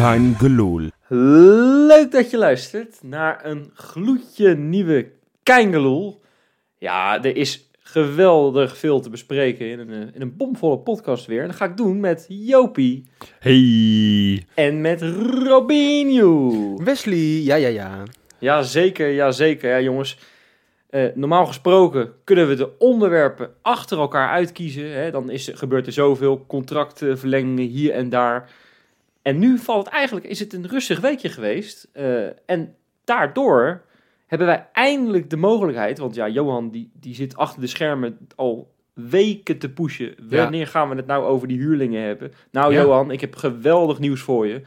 Kein gelul. Leuk dat je luistert naar een gloedje nieuwe Keingeloel. Ja, er is geweldig veel te bespreken in een, eh, in een bomvolle podcast weer. En dat ga ik doen met Jopie Hey. en met Robinho. Wesley, ja, ja, ja. Ja, zeker, ja, zeker. Ja, jongens. Eh, normaal gesproken kunnen we de onderwerpen achter elkaar uitkiezen. Hè? Dan is, er- gebeurt er zoveel contractverlengingen hier en daar. En nu valt het eigenlijk, is het een rustig weekje geweest. Eh, en daardoor hebben wij eindelijk de mogelijkheid. Want ja, Johan die, die zit achter de schermen al weken te pushen. Wanneer gaan we het nou over die huurlingen hebben? Nou, Ja. Johan, ik heb geweldig nieuws voor je.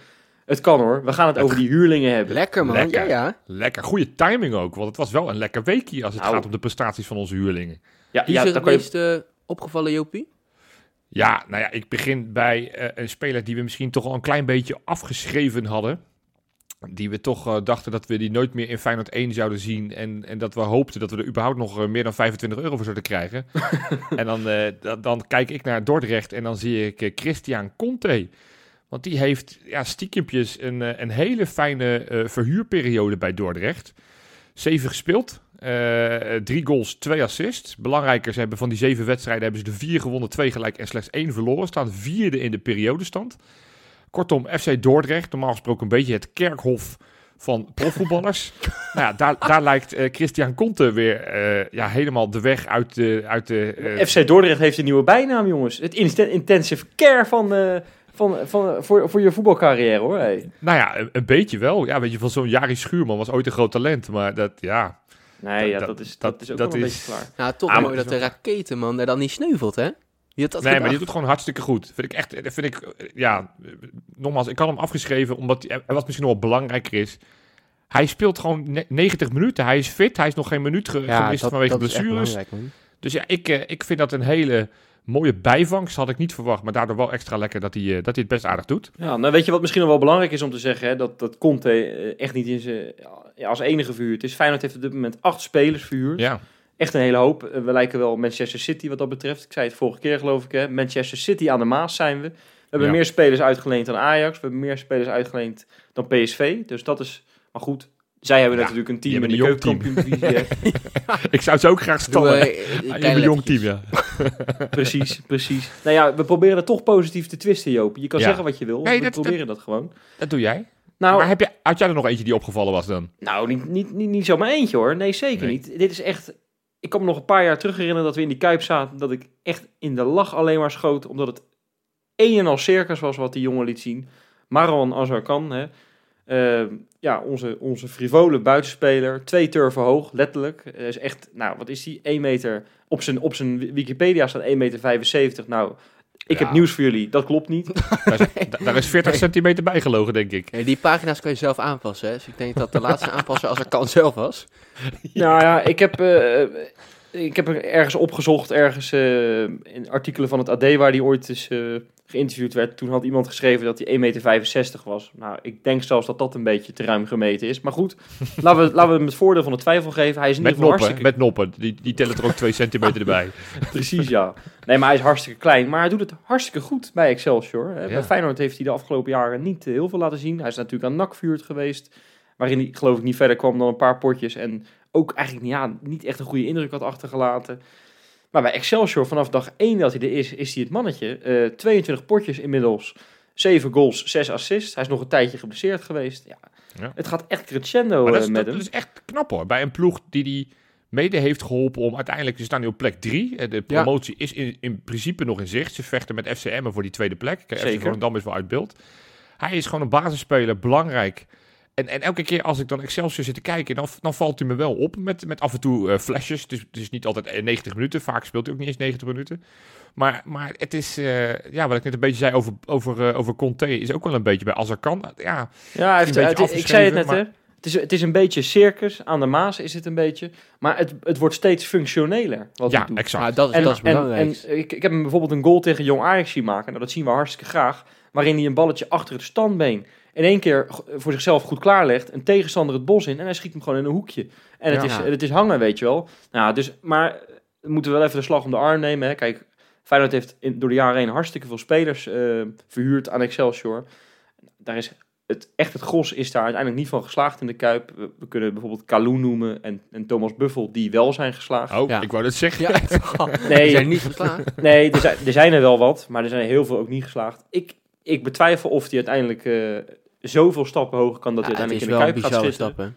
Het kan hoor. We gaan het over die huurlingen hebben. Lekker man, Lekker. ja, ja. Lekker. Goede timing ook, want het was wel een lekker weekje als het Nou. gaat om de prestaties van onze huurlingen. Ja, Wie ja, is het meest opgevallen, Jopie? Ja, nou ja, ik begin bij eh, een speler die we misschien toch al een klein beetje afgeschreven hadden. Die we toch eh, dachten dat we die nooit meer in Feyenoord 1 zouden zien. En, en dat we hoopten dat we er überhaupt nog eh, meer dan 25 euro voor zouden krijgen. en dan, dan, kijk ik naar Dordrecht en dan zie ik Christian Conte. Want die heeft ja, stiekempjes een, een hele fijne verhuurperiode bij Dordrecht. Zeven gespeeld. Eh, drie goals, twee assists. Belangrijker, ze hebben van die zeven wedstrijden hebben ze er vier gewonnen, twee gelijk en slechts één verloren. Staan vierde in de periodestand. Kortom, FC Dordrecht, normaal gesproken een beetje het kerkhof van profvoetballers. nou ja, daar, daar lijkt eh, Christian Conte weer eh, ja, helemaal de weg uit de... Uit de FC Dordrecht heeft een nieuwe bijnaam, jongens. Het intensive care van, van, van, voor, voor je voetbalcarrière, hoor. Hey. Nou ja, een, een beetje wel. Ja, weet je, van zo'n Jari Schuurman was ooit een groot talent. Maar dat, ja... Nee, ja, Dat- dat, is, dat, dat- is ook dat wel een beetje klaar. Nou, toch Ah, maar mooi dat de raketenman er dan niet sneuvelt, hè? Dat nee, maar die doet gewoon hartstikke goed. Vind ik echt, vind ik, eh, ja, eh, nogmaals, ik had hem afgeschreven omdat, hij- wat misschien nog wel belangrijker is, hij speelt gewoon ne- 90 minuten. Hij is fit, hij is nog geen minuut ge- gemist vanwege is echt blessures. belangrijk, man. Dus ja, ik, eh, ik vind dat een hele mooie bijvangst. Had ik niet verwacht, maar daardoor wel extra lekker dat hij, eh, dat hij het best aardig doet. Ja, nou weet je wat misschien nog wel belangrijk is om te zeggen? Hè? Dat, dat Conte eh, echt niet in zijn, ja, als enige verhuurd is. Feyenoord heeft op dit moment acht spelers verhuurd. Ja, Echt een hele hoop. Eh, We lijken wel Manchester City wat dat betreft. Ik zei het vorige keer geloof ik. Hè? Manchester City aan de Maas zijn we. We hebben Ja. meer spelers uitgeleend dan Ajax. We hebben meer spelers uitgeleend dan PSV. Dus dat is... Maar goed, zij hebben Ja, natuurlijk een team in de een jong hè. ik zou ze ook graag Doe, stallen. Een eh, kleine jong team, ja. Precies, precies. Nou ja, we proberen het toch positief te twisten, Joop. Je kan Ja. zeggen wat je wil. Nee, we dat- proberen dat gewoon. Dat doe jij. Nou, maar heb je, had jij er nog eentje die opgevallen was dan? nou niet, niet, niet, niet zomaar eentje hoor. Nee, zeker Nee. niet. Dit is echt... Ik kan me nog een paar jaar terug herinneren dat we in die Kuip zaten. Dat ik echt in de lach alleen maar schoot. Omdat het een en al circus was wat die jongen liet zien. Marwan Azarkan, hè. Eh, ja, onze, onze frivole buitenspeler. Twee turven hoog, letterlijk. Eh, is echt, nou, wat is die? 1 meter... Op zijn, op zijn Wikipedia staat 1,75 meter. Nou, ik Ja. heb nieuws voor jullie. Dat klopt niet. Daar is, da- daar is 40 centimeter bij gelogen, denk ik. Die pagina's kan je zelf aanpassen, hè? Dus ik denk dat de laatste aanpassen als er kan zelf was. Nou ja, ik heb, eh, ik heb er ergens opgezocht, ergens eh, in artikelen van het AD waar die ooit eh, geïnterviewd werd. Toen had iemand geschreven dat hij 1,65 meter was. Nou, ik denk zelfs dat dat een beetje te ruim gemeten is. Maar goed, laten we, laten we hem het voordeel van de twijfel geven. Hij is in Met noppen, hartstikke... met noppen. Die, die tellen er ook 2 centimeter erbij. Precies, ja. Nee, maar hij is hartstikke klein. Maar hij doet het hartstikke goed bij Excelsior. hè. Bij Ja. Feyenoord heeft hij de afgelopen jaren niet heel veel laten zien. Hij is natuurlijk aan NAC vuurd geweest. Waarin hij geloof ik niet verder kwam dan een paar potjes. En ook eigenlijk ja, niet echt een goede indruk had achtergelaten. Maar bij Excelsior vanaf dag 1 dat hij er is, is hij het mannetje. Eh 22 potjes inmiddels. 7 goals, 6 assists. Hij is nog een tijdje geblesseerd geweest. Ja, Ja. Het gaat echt crescendo dat eh, is, met dat hem. is echt knap hoor. Bij een ploeg die die mede heeft geholpen om uiteindelijk... Ze staan nu op plek 3. De promotie is in, in principe nog in zicht. Ze vechten met FCM voor die tweede plek. Kijk, FC Zeker. Volendam is wel uit beeld. Hij is gewoon een basisspeler, belangrijk. En, en elke keer als ik dan Excelsior zit te kijken, dan, dan valt hij me wel op met, met af en toe eh, flashes. Het is, het is niet altijd eh, 90 minuten, vaak speelt hij ook niet eens 90 minuten. Maar, maar het is, eh, ja, wat ik net een beetje zei over, over, eh, over Conte, is ook wel een beetje bij als er kan. Ja, Ja, hij heeft, Een beetje het- ik zei het net, hè. Het is, het is een beetje circus, aan de Maas is het een beetje. Maar het, het wordt steeds functioneler, wat ja doet. exact. Maar dat is, En, dat is en, belangrijk. en ik, ik heb hem bijvoorbeeld een goal tegen Jong Ajax zien maken. Nou, dat zien we hartstikke graag. Waarin hij een balletje achter het standbeen in één keer voor zichzelf goed klaarlegt. Een tegenstander het bos in en hij schiet hem gewoon in een hoekje. En het, Ja. is, het is hangen, weet je wel. Nou, dus, maar we moeten wel even de slag om de arm nemen. Hè. Kijk, Feyenoord heeft in, door de jaren heen hartstikke veel spelers eh, verhuurd aan Excelsior. Daar is het, echt het gros is daar uiteindelijk niet van geslaagd in de Kuip. We, we kunnen bijvoorbeeld Kalou noemen en, en Thomas Buffel, die wel zijn geslaagd. oh, Ja. ik wou dat zeggen. Ja. Nee. Die zijn niet geslaagd. Nee, er zijn, er zijn er wel wat, maar er zijn heel veel ook niet geslaagd. Ik, ik betwijfel of hij uiteindelijk eh, zoveel stappen hoger kan dat hij uiteindelijk in de Kuip gaat zitten. stap.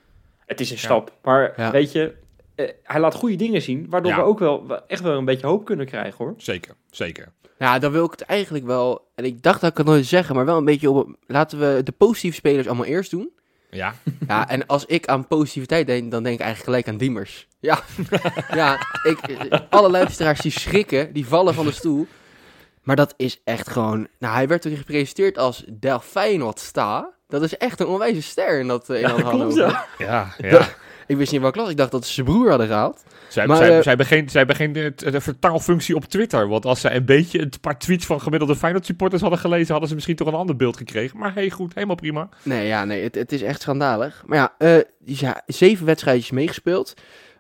Het is een Ja. stap, maar Ja. weet je, eh, hij laat goede dingen zien, waardoor Ja. we ook wel wel echt wel een beetje hoop kunnen krijgen hoor. Zeker, zeker. Ja, dan wil ik het eigenlijk wel... En ik dacht dat ik het nooit zeggen, maar wel een beetje op... Laten we de positieve spelers allemaal eerst doen. Ja, Ja, en als ik aan positiviteit denk, dan denk ik eigenlijk gelijk aan Diemers. Ja, ja ik, alle luisteraars die schrikken, die vallen van de stoel. Maar dat is echt gewoon... Nou, hij werd ook gepresenteerd als Del Feyenoord sta. Dat is echt een onwijze ster in dat, eh, in Ja, dat klopt, ja, ja. Ik wist niet welke klas. Ik dacht dat ze zijn broer hadden gehaald. Zij, Maar, zij, zij hebben geen, zij hebben geen de, de vertaalfunctie op Twitter. Want als zij een beetje een paar tweets van gemiddelde Feyenoord supporters hadden gelezen, hadden ze misschien toch een ander beeld gekregen. Maar hey, goed, helemaal prima. Nee, ja, nee, het, het is echt schandalig. Maar ja, eh, dus ja zeven wedstrijdjes meegespeeld.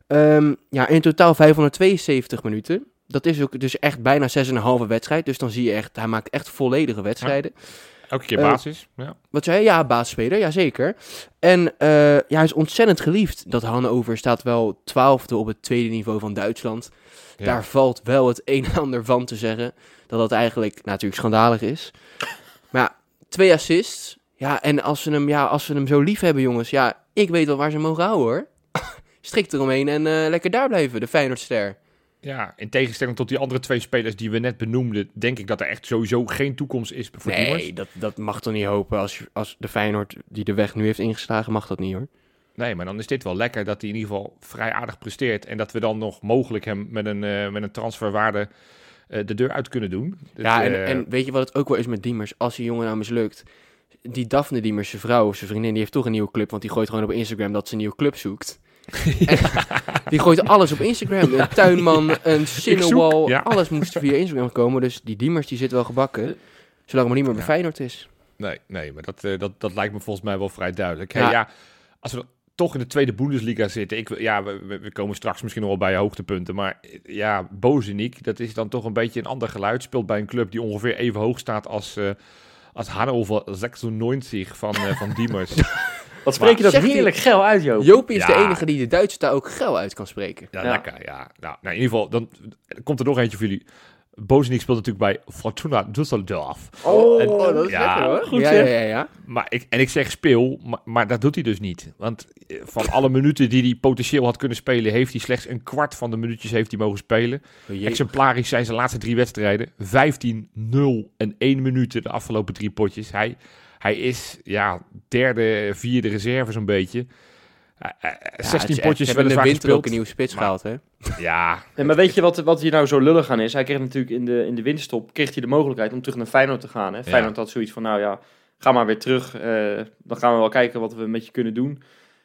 Ehm, ja, in totaal 572 minuten. Dat is ook dus echt bijna 6,5 wedstrijd. Dus dan zie je echt, hij maakt echt volledige wedstrijden. Elke keer Eh, basis. Ja. Wat zei je? Ja, basisspeler, ja zeker. En eh, ja, hij is ontzettend geliefd. Dat Hannover staat wel twaalfde op het tweede niveau van Duitsland. Ja. Daar valt wel het een en ander van te zeggen. Dat dat eigenlijk natuurlijk schandalig is. Maar ja, twee assists. Ja, en als ze hem, ja, als ze hem zo lief hebben, jongens. Ja, ik weet wel waar ze mogen houden, hoor. Strikt eromheen en eh, lekker daar blijven, de Feyenoordster. Ja, in tegenstelling tot die andere twee spelers die we net benoemden, denk ik dat er echt sowieso geen toekomst is voor Diemers. Nee, dat, dat mag toch niet hopen. Als, je- als de Feyenoord die de weg nu heeft ingeslagen, mag dat niet, hoor. Nee, maar dan is dit wel lekker dat hij in ieder geval vrij aardig presteert. En dat we dan nog mogelijk hem met een, eh, met een transferwaarde eh, de deur uit kunnen doen. Ja, en, eh, en weet je wat het ook wel is met Diemers? Als die jongen nou mislukt, die Daphne Diemers, zijn vrouw of zijn vriendin, die heeft toch een nieuwe club, want die gooit gewoon op Instagram dat ze een nieuwe club zoekt. En die gooit alles op Instagram. Een tuinman, een Cinnowall, ja. alles moest via Instagram komen. Dus die Diemers die zit wel gebakken, zolang maar niet meer bij. Feyenoord is. Nee, nee maar dat, eh, dat, dat lijkt me volgens mij wel vrij duidelijk. Hey, Ja. als we toch in de tweede Bundesliga zitten. Ik, wil- ja, we, komen straks misschien nog wel bij hoogtepunten. Maar eh, ja, Bozeniek, dat is dan toch een beetje een ander geluid. Speelt bij een club die ongeveer even hoog staat als, eh als Hannover 96 van, eh, van Diemers. Wat spreek je dat heerlijk geil uit, Joop. Joopie is de enige die de Duitse taal ook geil uit kan spreken. Ja, Ja. lekker. Ja. Nou, nou, in ieder geval, dan komt er nog eentje voor jullie. Bozeniek speelt natuurlijk bij Fortuna Düsseldorf. Oh, En- Oh, dat is Ja, lekker hoor. goed ja, zeg. ja, ja, ja. Maar ik, en ik zeg speel, maar, maar dat doet hij dus niet. Want eh, van alle minuten die hij potentieel had kunnen spelen, heeft hij slechts een kwart van de minuutjes heeft hij mogen spelen. Oh. Exemplarisch zijn zijn laatste drie wedstrijden. 15, 0 en 1 minuten de afgelopen drie potjes. Hij, hij is ja, derde, vierde reserve zo'n beetje. Eh, eh, Ja, het 16 is echt- potjes in de winter ook een nieuwe spits maar- gehaald, hè? Ja, Nee, maar weet je wat, wat hier nou zo lullig aan is? Hij kreeg natuurlijk in de, in de winterstop kreeg hij de mogelijkheid om terug naar Feyenoord te gaan. Hè? Feyenoord had zoiets van, nou ja, ga maar weer terug. eh, dan gaan we wel kijken wat we met je kunnen doen.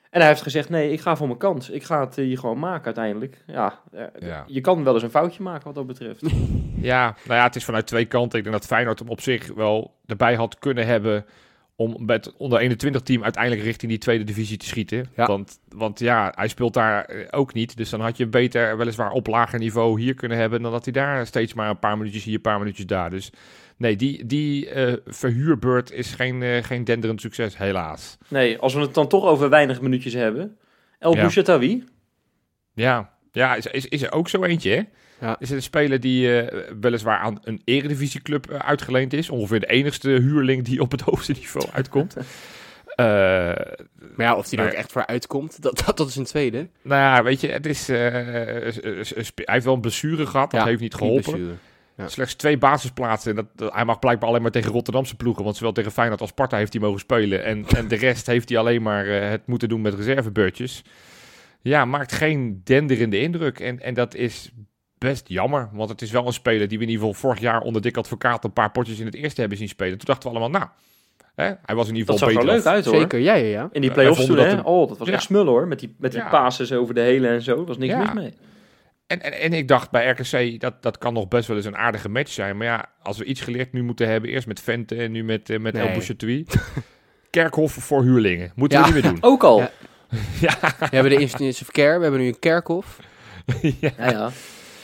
En hij heeft gezegd, nee, ik ga voor mijn kans. Ik ga het eh, hier gewoon maken uiteindelijk. Ja, eh, Ja. je kan wel eens een foutje maken wat dat betreft. Ja, nou ja, het is vanuit twee kanten. Ik denk dat Feyenoord hem op zich wel erbij had kunnen hebben om met het onder 21 team uiteindelijk richting die tweede divisie te schieten. Ja. Want, want ja, hij speelt daar eh, ook niet. Dus dan had je beter weliswaar op lager niveau hier kunnen hebben dan dat hij daar steeds maar een paar minuutjes hier, een paar minuutjes daar. Dus nee, die, die eh, verhuurbeurt is geen, eh, geen denderend succes, helaas. Nee, als we het dan toch over weinig minuutjes hebben. El Ja. Bouchatawi. Ja, ja is, is, is er ook zo eentje, hè? Ja. Is het een speler die eh, weliswaar aan een eredivisieclub eh, uitgeleend is. Ongeveer de enigste huurling die op het hoogste niveau uitkomt. Eh, Maar ja, of die er ook echt voor uitkomt, dat, dat, dat is een tweede. nou ja, weet je, het is, hij heeft wel een blessure gehad. Dat Ja, heeft niet geholpen. Ja. Slechts twee basisplaatsen. En dat, dat- hij mag blijkbaar alleen maar tegen Rotterdamse ploegen. Want zowel tegen Feyenoord als Sparta heeft hij mogen spelen. En, en de rest heeft hij alleen maar het moeten doen met reservebeurtjes. Ja, maakt geen denderende indruk. En, en dat is best jammer. Want het is wel een speler die we in ieder geval vorig jaar onder dik advocaat een paar potjes in het eerste hebben zien spelen. Toen dachten we allemaal, nou, hè, hij was in ieder Dat geval zag er beter. leuk uit hoor. Zeker, ja, ja, ja. In die play-offs toen, hè? dat Oh, dat was Ja. echt smullen hoor. Met die, met die Ja. passes over de hele en zo. Er was niks Ja. mis mee. En, en, en ik dacht bij RKC, dat, dat kan nog best wel eens een aardige match zijn. Maar ja, als we iets geleerd nu moeten hebben, eerst met Vente en nu met, eh, met Nee. El Bouchatoui. Kerkhof voor huurlingen. Moeten Ja. we niet meer doen. Ook al. Ja. Ja, We hebben de intensive care, we hebben nu een kerkhof. ja. ja.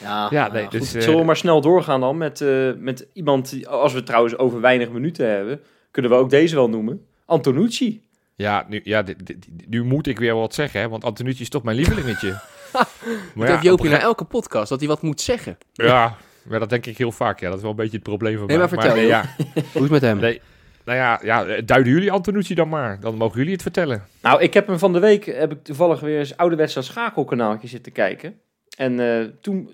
Ja. Ja, nee, dus, eh, Zullen we maar snel doorgaan dan met, eh, met iemand, die, als we het trouwens over weinig minuten hebben, kunnen we ook deze wel noemen. Antonucci. Ja, nu, ja dit- dit- nu moet ik weer wat zeggen, hè, want Antonucci is toch mijn lievelingetje. Dat maar heeft ja, Joopje op na een elke podcast, dat hij wat moet zeggen. ge- ja, maar dat denk ik heel vaak. Ja, dat is wel een beetje het probleem van Nee, mij. maar vertel, nee, ja, Hoe is het met hem? nee, nou ja, ja, eh, duiden jullie Antonucci dan maar. Dan mogen jullie het vertellen. Nou, ik heb hem van de week, heb ik toevallig weer eens ouderwets schakelkanaaltje zitten kijken. En eh, toen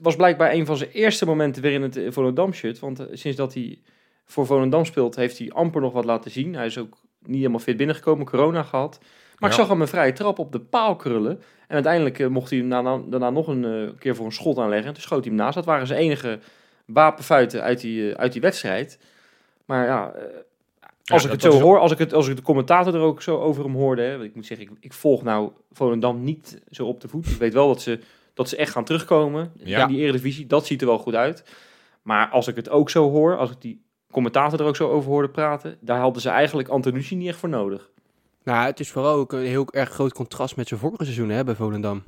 was blijkbaar een van zijn eerste momenten weer in het eh, Volendam shirt. Want eh, sinds dat hij voor Volendam speelt, heeft hij amper nog wat laten zien. Hij is ook niet helemaal fit binnengekomen, corona gehad. Maar ik zag hem een vrije trap op de paal krullen. En uiteindelijk mocht hij hem daarna, daarna nog een keer voor een schot aanleggen. En toen schoot hij hem naast. Dat waren zijn enige wapenfuiten uit die, uit die wedstrijd. Maar ja, als Ja, ik het zo hoor, als ik, het, als ik de commentator er ook zo over hem hoorde. Hè, want ik moet zeggen, ik, ik volg nou Volendam niet zo op de voet. Ik weet wel dat ze, dat ze echt gaan terugkomen Ja. in die eredivisie. Dat ziet er wel goed uit. Maar als ik het ook zo hoor, als ik die commentator er ook zo over hoorde praten. Daar hadden ze eigenlijk Antonucci niet echt voor nodig. Nou, het is vooral ook een heel erg groot contrast met zijn vorige seizoen hè, bij Volendam.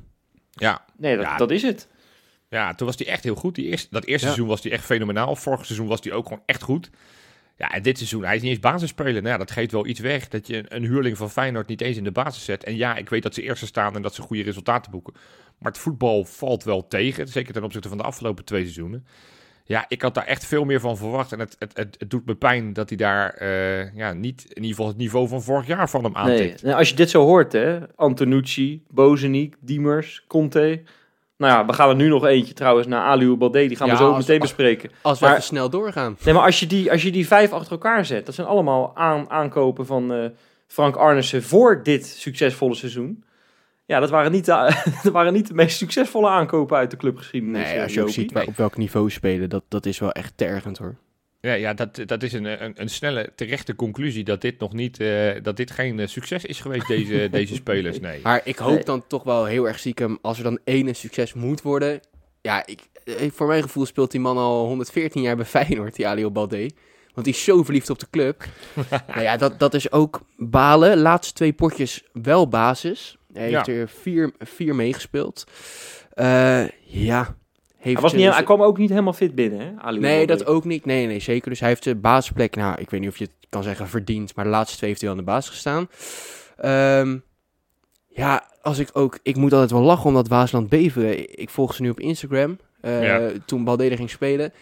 Ja, Nee, dat, Ja. dat is het. Ja, toen was hij echt heel goed. Die eerste, dat eerste Ja. seizoen was hij echt fenomenaal. Vorig seizoen was hij ook gewoon echt goed. Ja, en dit seizoen, hij is niet eens basisspeler. Nou ja, dat geeft wel iets weg. Dat je een, huurling van Feyenoord niet eens in de basis zet. En ja, ik weet dat ze eerste staan en dat ze goede resultaten boeken. Maar het voetbal valt wel tegen. Zeker ten opzichte van de afgelopen twee seizoenen. Ja, ik had daar echt veel meer van verwacht. En het, het, het, het doet me pijn dat hij daar eh, ja, niet in ieder geval het niveau van vorig jaar van hem Nee. aantikt. Nou, als je dit zo hoort, hè. Antonucci, Bozeniek, Diemers, Conte. Nou ja, we gaan er nu nog eentje trouwens naar Aliou Balde. Die gaan Ja, we zo als- meteen bespreken. Als we Maar- even snel doorgaan. Nee, maar als je die, als je die vijf achter elkaar zet, dat zijn allemaal aan, aankopen van eh, Frank Arnissen voor dit succesvolle seizoen. Ja, dat waren, niet de, dat waren niet de meest succesvolle aankopen uit de clubgeschiedenis. Nee, eh, als je ook ziet op welk niveau spelen, dat, dat is wel echt tergend hoor. Ja, ja dat, dat is een, een, een snelle, terechte conclusie dat dit nog niet, eh, dat dit geen eh, succes is geweest, deze, deze spelers. Nee. Maar ik hoop Nee. dan toch wel heel erg stiekem, als er dan één een succes moet worden. Ja, ik, eh, voor mijn gevoel speelt die man al 114 jaar bij Feyenoord, die Ali Balde. Want die is zo verliefd op de club. nou ja, dat, dat is ook balen. Laatste twee potjes wel basis. Hij heeft Ja. er vier, vier meegespeeld. Eh, ja. Heeft Hij, was niet, hij kwam ook niet helemaal fit binnen, hè? Nee, dat ook niet. Nee, nee, zeker. Dus hij heeft de basisplek, nou, ik weet niet of je het kan zeggen verdiend, maar de laatste twee heeft hij wel in de basis gestaan. Ehm, ja, als ik ook, ik moet altijd wel lachen omdat Waasland Beveren, ik volg ze nu op Instagram, eh, Ja. toen Balde er ging spelen.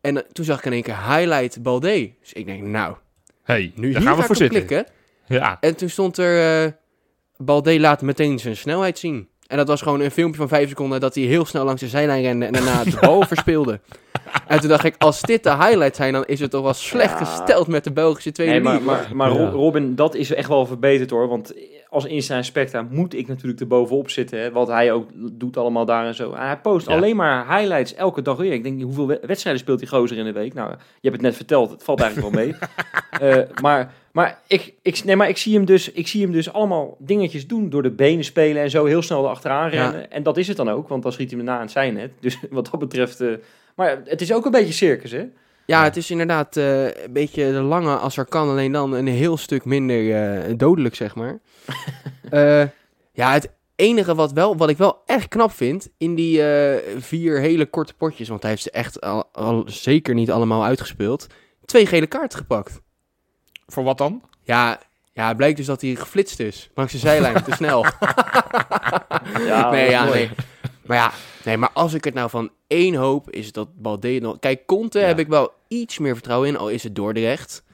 En eh, toen zag ik in één keer highlight Balde. Dus ik denk, nou, hey, nu daar hier gaan we ga voor zitten. klikken. Ja, En toen stond er, eh Balde laat meteen zijn snelheid zien. En dat was gewoon een filmpje van vijf seconden dat hij heel snel langs de zijlijn rende en daarna de bal verspeelde. En toen dacht ik, als dit de highlights zijn, dan is het toch wel slecht Ja. gesteld met de Belgische tweede Nee, maar, maar, maar Ja. Ro- Robin, dat is echt wel verbeterd hoor. Want als Insta Specta moet ik natuurlijk er bovenop zitten. Hè, wat hij ook doet allemaal daar en zo. En hij post Ja. alleen maar highlights elke dag weer. Ik denk, hoeveel we- wedstrijden speelt die gozer in de week? Nou, je hebt het net verteld. Het valt eigenlijk wel mee. Eh, maar maar, ik, ik, nee, maar ik, zie hem dus, ik zie hem dus allemaal dingetjes doen. Door de benen spelen en zo heel snel erachteraan Ja. rennen. En dat is het dan ook. Want dan schiet hij me na aan het zijn net. Dus wat dat betreft... eh, maar het is ook een beetje circus, hè? Ja, het is inderdaad eh, een beetje de lange als er kan, alleen dan een heel stuk minder eh, dodelijk, zeg maar. Ja, het enige wat, wel, wat ik wel echt knap vind, in die vier hele korte potjes, want hij heeft ze echt al, al zeker niet allemaal uitgespeeld, twee gele kaarten gepakt. Voor wat dan? Ja, ja, het blijkt dus dat hij geflitst is. Langs de zijlijn, te snel. Ja, nee, ja, mooi. nee. Maar ja, nee, maar als ik het nou van één hoop, is het dat Balde nog... Kijk, Conte Ja. heb ik wel iets meer vertrouwen in, al is het Dordrecht.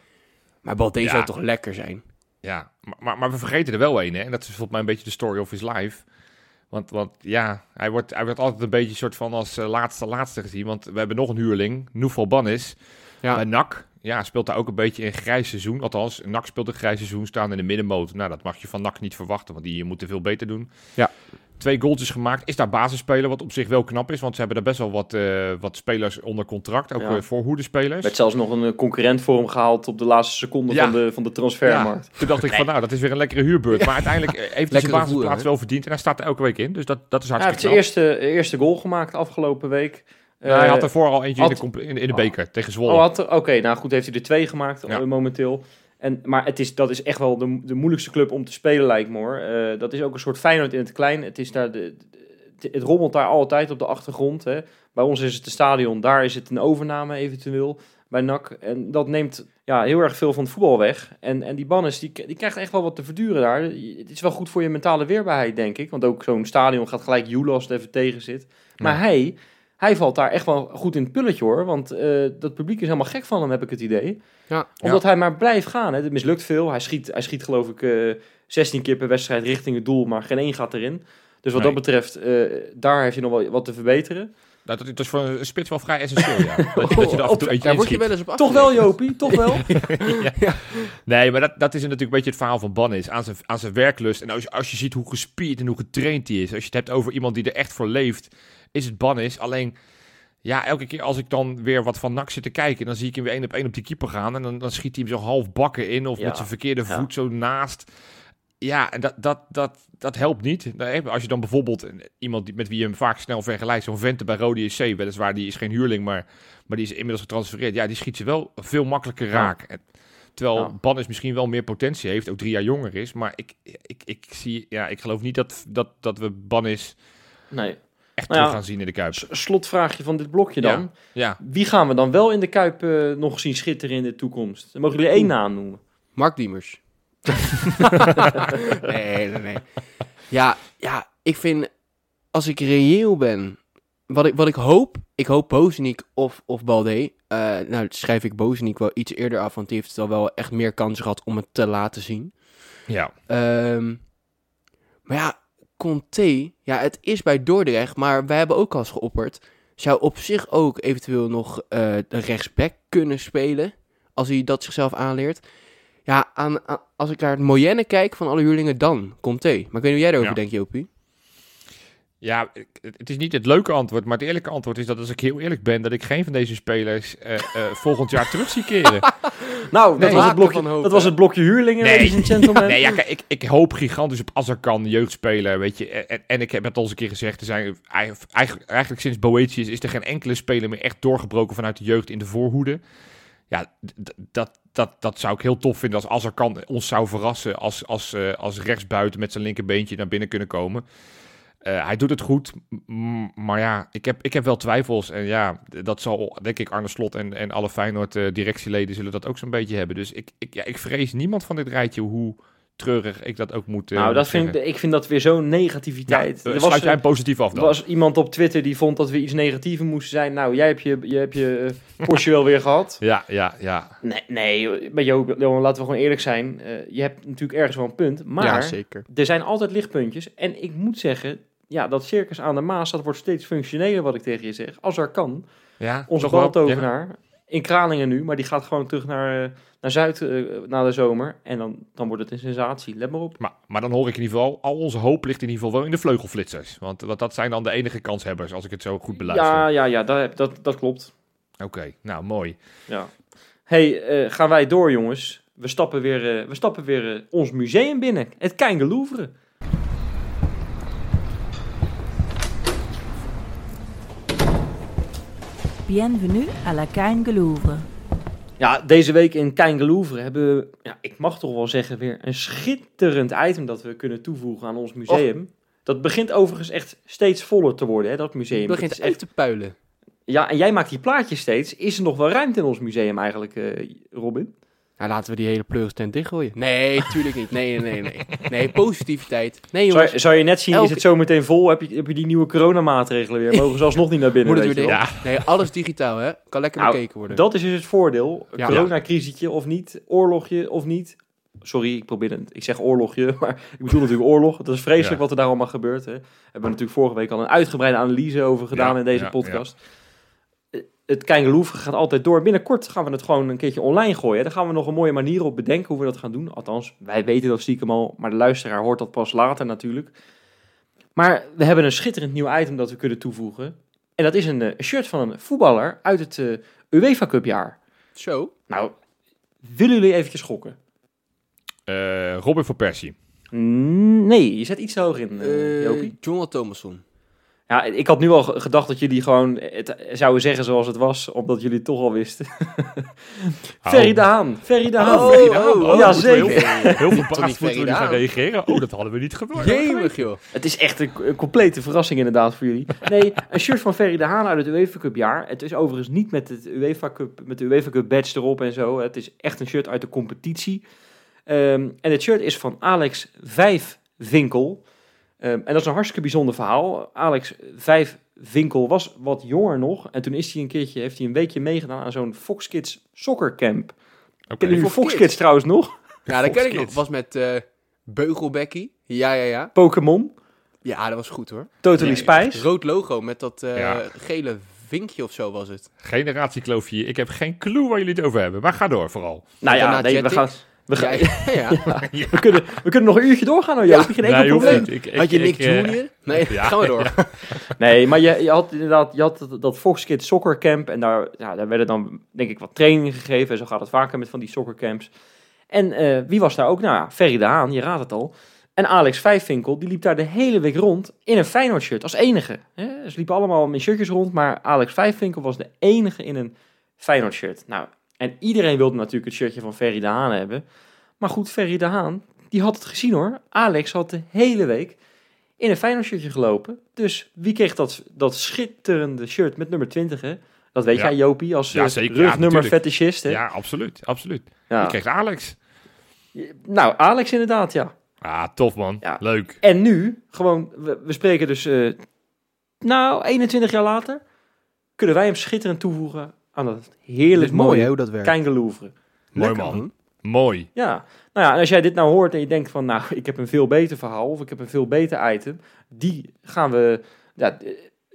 Maar Balde Ja. zou toch lekker zijn? Ja, maar, maar, maar we vergeten er wel een, hè? En dat is volgens mij een beetje de story of his life. Want, want ja, hij wordt, hij wordt altijd een beetje een soort van als eh, laatste laatste gezien. Want we hebben nog een huurling, Noefal Bannis. Ja. Bij NAC ja, speelt daar ook een beetje in grijs seizoen. Althans, NAC speelt een grijs seizoen, staan in de middenmoot. Nou, dat mag je van NAC niet verwachten, want die moeten veel beter doen. Ja. Twee goaltjes gemaakt. Is daar basisspeler, wat op zich wel knap is. Want ze hebben daar best wel wat, eh, wat spelers onder contract. Ook Ja. eh, voorhoedespelers. werd zelfs nog een eh, concurrent voor hem gehaald op de laatste seconde Ja. van, de, van de transfermarkt. Ja, toen dacht ik van, nou, dat is weer een lekkere huurbeurt. Maar uiteindelijk heeft hij zijn basisplaats wel verdiend. En hij staat er elke week in. Dus dat, dat is Hij heeft hartstikke zijn knap. eerste, eerste goal gemaakt afgelopen week. Nou, hij Eh, had ervoor al eentje in, de, in, de beker tegen Zwolle. Oh, er- Oké, nou goed, heeft hij er twee gemaakt Ja. eh, momenteel. En, maar het is, dat is echt wel de, de moeilijkste club om te spelen, lijkt me hoor. Eh, dat is ook een soort Feyenoord in het klein. Het, is daar de, de- het rommelt daar altijd op de achtergrond. Hè. Bij ons is het een stadion, daar is het een overname eventueel bij NAC. En dat neemt ja, heel erg veel van het voetbal weg. En, en die Bannes, die, die krijgt echt wel wat te verduren daar. Het is wel goed voor je mentale weerbaarheid, denk ik. Want ook zo'n stadion gaat gelijk joelen als het even tegen zit. Maar Ja. hij, hij valt daar echt wel goed in het pulletje hoor. Want eh, dat publiek is helemaal gek van hem, heb ik het idee. Ja. Omdat hij maar blijft gaan. Hè. Het mislukt veel. Hij schiet, hij schiet geloof ik eh 16 keer per wedstrijd richting het doel, maar geen één gaat erin. Dus wat Nee. dat betreft, eh, daar heeft hij nog wel wat te verbeteren. Nou, dat, dat is voor een spits wel vrij essentieel, ja. Dat, je- dat je er af en toe eentje Daar word je inschiet. wel eens op Toch wel, Jopie? Toch wel? Nee, maar dat, dat is natuurlijk een beetje het verhaal van Bannis. Aan zijn, aan zijn werklust. En als je, als je ziet hoe gespierd en hoe getraind hij is. Als je het hebt over iemand die er echt voor leeft, is het Bannis. Alleen, ja, elke keer als ik dan weer wat van NAC zit te kijken, dan zie ik hem weer één op één op die keeper gaan. En dan, dan schiet hij hem zo half bakken in of Ja, met zijn verkeerde ja. voet zo naast. Ja, en dat, dat, dat, dat helpt niet. Als je dan bijvoorbeeld iemand die, met wie je hem vaak snel vergelijkt, zo'n vente bij Rode SC, weliswaar die is geen huurling, maar, maar die is inmiddels getransfereerd. Ja, die schiet ze wel veel makkelijker raak. En- Terwijl Ja. Bannis misschien wel meer potentie heeft, ook drie jaar jonger is. Maar ik, ik, ik, zie, ja, ik geloof niet dat, dat, dat we Bannis Nee. Echt Nou ja, terug gaan zien in de Kuip. Slotvraagje van dit blokje dan. Ja, Wie gaan we dan wel in de Kuip eh, nog zien schitteren in de toekomst? Dan mogen jullie één naam noemen. Mark Diemers. nee, nee, nee. Ja, ja, ik vind, als ik reëel ben, wat ik, wat ik hoop, ik hoop Bozeniek of, of Balde. Eh, nou, schrijf ik Bozeniek wel iets eerder af, want die heeft wel wel echt meer kansen gehad om het te laten zien. ja. Ehm, maar ja, Conte, ja, het is bij Dordrecht, maar wij hebben ook al eens geopperd. Zou op zich ook eventueel nog eh, de rechtsback kunnen spelen, als hij dat zichzelf aanleert. Ja, aan, aan- als ik naar het Moyenne kijk van alle huurlingen, dan Conte. Maar ik weet niet hoe jij daarover Ja. denkt, Jopie. Ja, het is niet het leuke antwoord, maar het eerlijke antwoord is dat als ik heel eerlijk ben, dat ik geen van deze spelers eh, eh, volgend jaar terug zie keren. Nou, dat, was, het blokje, dat was het blokje huurlingen, Nee. ladies and gentlemen. Nee, ja, kijk, ik, ik hoop gigantisch op Azarkan, jeugdspeler, weet je. En, en ik heb het al eens een keer gezegd, er zijn eigenlijk, eigenlijk, sinds Boetius is er geen enkele speler meer echt doorgebroken vanuit de jeugd in de voorhoede. Ja, dat, dat, dat zou ik heel tof vinden als Azarkan ons zou verrassen als, als, eh, als rechtsbuiten met zijn linkerbeentje naar binnen kunnen komen. Eh, hij doet het goed, maar ja, ik heb, ik heb wel twijfels. En ja, dat zal denk ik Arne Slot en, en alle Feyenoord eh, directieleden zullen dat ook zo'n beetje hebben. Dus ik, ik, ja, ik vrees niemand van dit rijtje hoe treurig ik dat ook moet eh, nou, dat vind ik, ik vind dat weer zo'n negativiteit. Ja, er sluit was, jij positief af er dan? was iemand op Twitter die vond dat we iets negatiever moesten zijn. Nou, jij hebt je, je, hebt je Porsche wel weer gehad. Ja, ja, ja. Nee, nee bij Joop, Johan, laten we gewoon eerlijk zijn. Eh, je hebt natuurlijk ergens wel een punt. Maar ja, zeker. er zijn altijd lichtpuntjes. En ik moet zeggen, ja, dat circus aan de Maas, dat wordt steeds functioneler wat ik tegen je zeg. Als er kan. ja Onze baltovenaar. In Kralingen nu, maar die gaat gewoon terug naar, eh, naar Zuid eh, na de zomer. En dan, dan wordt het een sensatie. Let maar op. Maar, maar dan hoor ik in ieder geval, al onze hoop ligt in ieder geval wel in de vleugelflitsers. Want, want dat zijn dan de enige kanshebbers, als ik het zo goed beluister. Ja, ja, ja, dat, dat, dat klopt. Oké, nou mooi. Ja. hey, eh, gaan wij door, jongens. We stappen weer, we stappen weer ons museum binnen. Het Kein Louvre. Bienvenue à la Kein Louvre. Ja, deze week in Kein Louvre hebben we, ja, ik mag toch wel zeggen, weer een schitterend item dat we kunnen toevoegen aan ons museum. Dat begint overigens echt steeds voller te worden, hè, dat museum. Dat begint is echt, te puilen. ja, en jij maakt die plaatjes steeds. Is er nog wel ruimte in ons museum eigenlijk, eh, Robin? Nou, laten we die hele pleuristent dichtgooien. Nee, tuurlijk niet. Nee, nee, nee. Nee, nee positiviteit. Nee, Zou, jongens. je- zou je net zien, is het zo meteen vol? Heb je, heb je die nieuwe coronamaatregelen weer? Mogen ze alsnog niet naar binnen? Moet het weet weer dicht? Nee, alles digitaal, hè? Kan lekker Nou, bekeken worden. Dat is dus het voordeel. Ja. Coronacrisisje of niet, oorlogje of niet. Sorry, ik probeer het. Ik zeg oorlogje, maar ik bedoel natuurlijk oorlog. Het is vreselijk Ja. wat er daar allemaal gebeurt. Hè. We hebben natuurlijk vorige week al een uitgebreide analyse over gedaan Ja, in deze ja, podcast. Het Keingeloef gaat altijd door. Binnenkort gaan we het gewoon een keertje online gooien. Daar gaan we nog een mooie manier op bedenken hoe we dat gaan doen. Althans, wij weten dat stiekem al, maar de luisteraar hoort dat pas later natuurlijk. Maar we hebben een schitterend nieuw item dat we kunnen toevoegen. En dat is een eh, shirt van een voetballer uit het eh, UEFA Cup jaar. Zo. Nou, willen jullie eventjes gokken? Eh, Robin van Persie. Nee, je zet iets hoog in, Jopie. Jonathan Thomasson. Ja, ik had nu al ge- gedacht dat jullie gewoon het zouden zeggen zoals het was, omdat jullie het toch al wisten. Ferry de Haan. Ferry de Haan. Oh, Ferry de Haan. oh, Oh, ja, zeker. Heel, heel moeten we Ferry nu de gaan Haan? reageren. Oh, dat hadden we niet gehoord. Jemig, joh. Het is echt een, een complete verrassing inderdaad voor jullie. Nee, een shirt van Ferry de Haan uit het UEFA Cup jaar. Het is overigens niet met, het UEFA Cup, met de UEFA Cup badge erop en zo. Het is echt een shirt uit de competitie. Ehm, en het shirt is van Alex Vijfwinkel. Ehm, en dat is een hartstikke bijzonder verhaal. Alex Vijfwinkel was wat jonger nog. En toen is hij een keertje, heeft hij een weekje meegedaan aan zo'n Fox Kids Soccer Camp. Oké. Kennen jullie Fox Fox Kids? Kids trouwens nog? Ja, dat ken ik nog. was met eh Beugelbekkie. Ja, ja, ja. Pokémon, Ja, dat was goed hoor. Totally Nee, Spice. Rood logo met dat eh, Ja. gele vinkje of zo was het. Generatiekloofje hier. Ik heb geen clue waar jullie het over hebben. Maar ga door vooral. Nou ja, nee, we gaan... We, gaan, Ja, ja. we, kunnen, we kunnen nog een uurtje doorgaan, hoor, Joopie. Geen enkel probleem. niet. Ik- ik- Had je Nick ik, eh, Junior? Nee, ja, gaan we door. Nee, maar je, je had inderdaad je had dat- dat Fox Kids Soccer Camp. En daar, ja, daar werden dan, denk ik, wat trainingen gegeven. En zo gaat het vaker met van die soccercamps. En eh, wie was daar ook? Nou ja, Ferry de Haan, je raadt het al. En Alex Vijfvinkel, die liep daar de hele week rond in een Feyenoord shirt. Als enige. Hè? Ze liepen allemaal met shirtjes rond. Maar Alex Vijfvinkel was de enige in een Feyenoord shirt. Nou, en iedereen wilde natuurlijk het shirtje van Ferry de Haan hebben. Maar goed, Ferry de Haan, die had het gezien hoor. Alex had de hele week in een Feyenoord shirtje gelopen. Dus wie kreeg dat, dat schitterende shirt met nummer 20 hè? Dat weet Ja. jij Jopie, als Ja, eh. Ja, rugnummer fetischist hè? Ja, absoluut. absoluut. Ja. Je kreeg Alex. Nou, Alex inderdaad, ja. Ah, tof man. Ja. Leuk. En nu, gewoon, we, we spreken dus, eh, nou, 21 jaar later, kunnen wij hem schitterend toevoegen aan dat heerlijk mooie hoe dat werkt. Keingelouvre. Mooi Lekker, man. Mooi. Ja, nou ja, en als jij dit nou hoort en je denkt van, nou, ik heb een veel beter verhaal of ik heb een veel beter item, die gaan we, ja,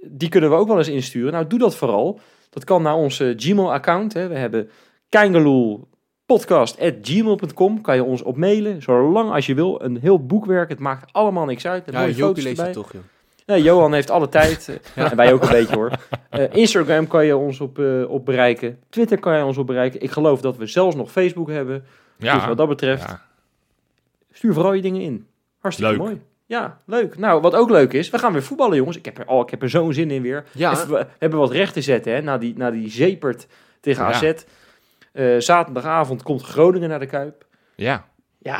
die kunnen we ook wel eens insturen. Nou, doe dat vooral. Dat kan naar onze Gmail-account. hè. We hebben keingeloelpodcast.gmail.com. Kan je ons op mailen, zolang als je wil. Een heel boekwerk, het maakt allemaal niks uit. Ja, foto's leest het toch, joh. Nee, Johan heeft alle tijd. eh, Ja. En wij ook een beetje hoor. Eh, Instagram kan je ons op, eh, op bereiken. Twitter kan je ons op bereiken. Ik geloof dat we zelfs nog Facebook hebben. Ja. Dus wat dat betreft, Ja. stuur vooral je dingen in. Hartstikke Leuk. mooi. Ja, leuk. Nou, wat ook leuk is, we gaan weer voetballen, jongens. Ik heb er, oh, ik heb er zo'n zin in weer. Ja, Even, we hebben wat recht te zetten, hè, na die, na die zepert tegen Ja. AZ. Zaterdagavond komt Groningen naar de Kuip. ja. Ja,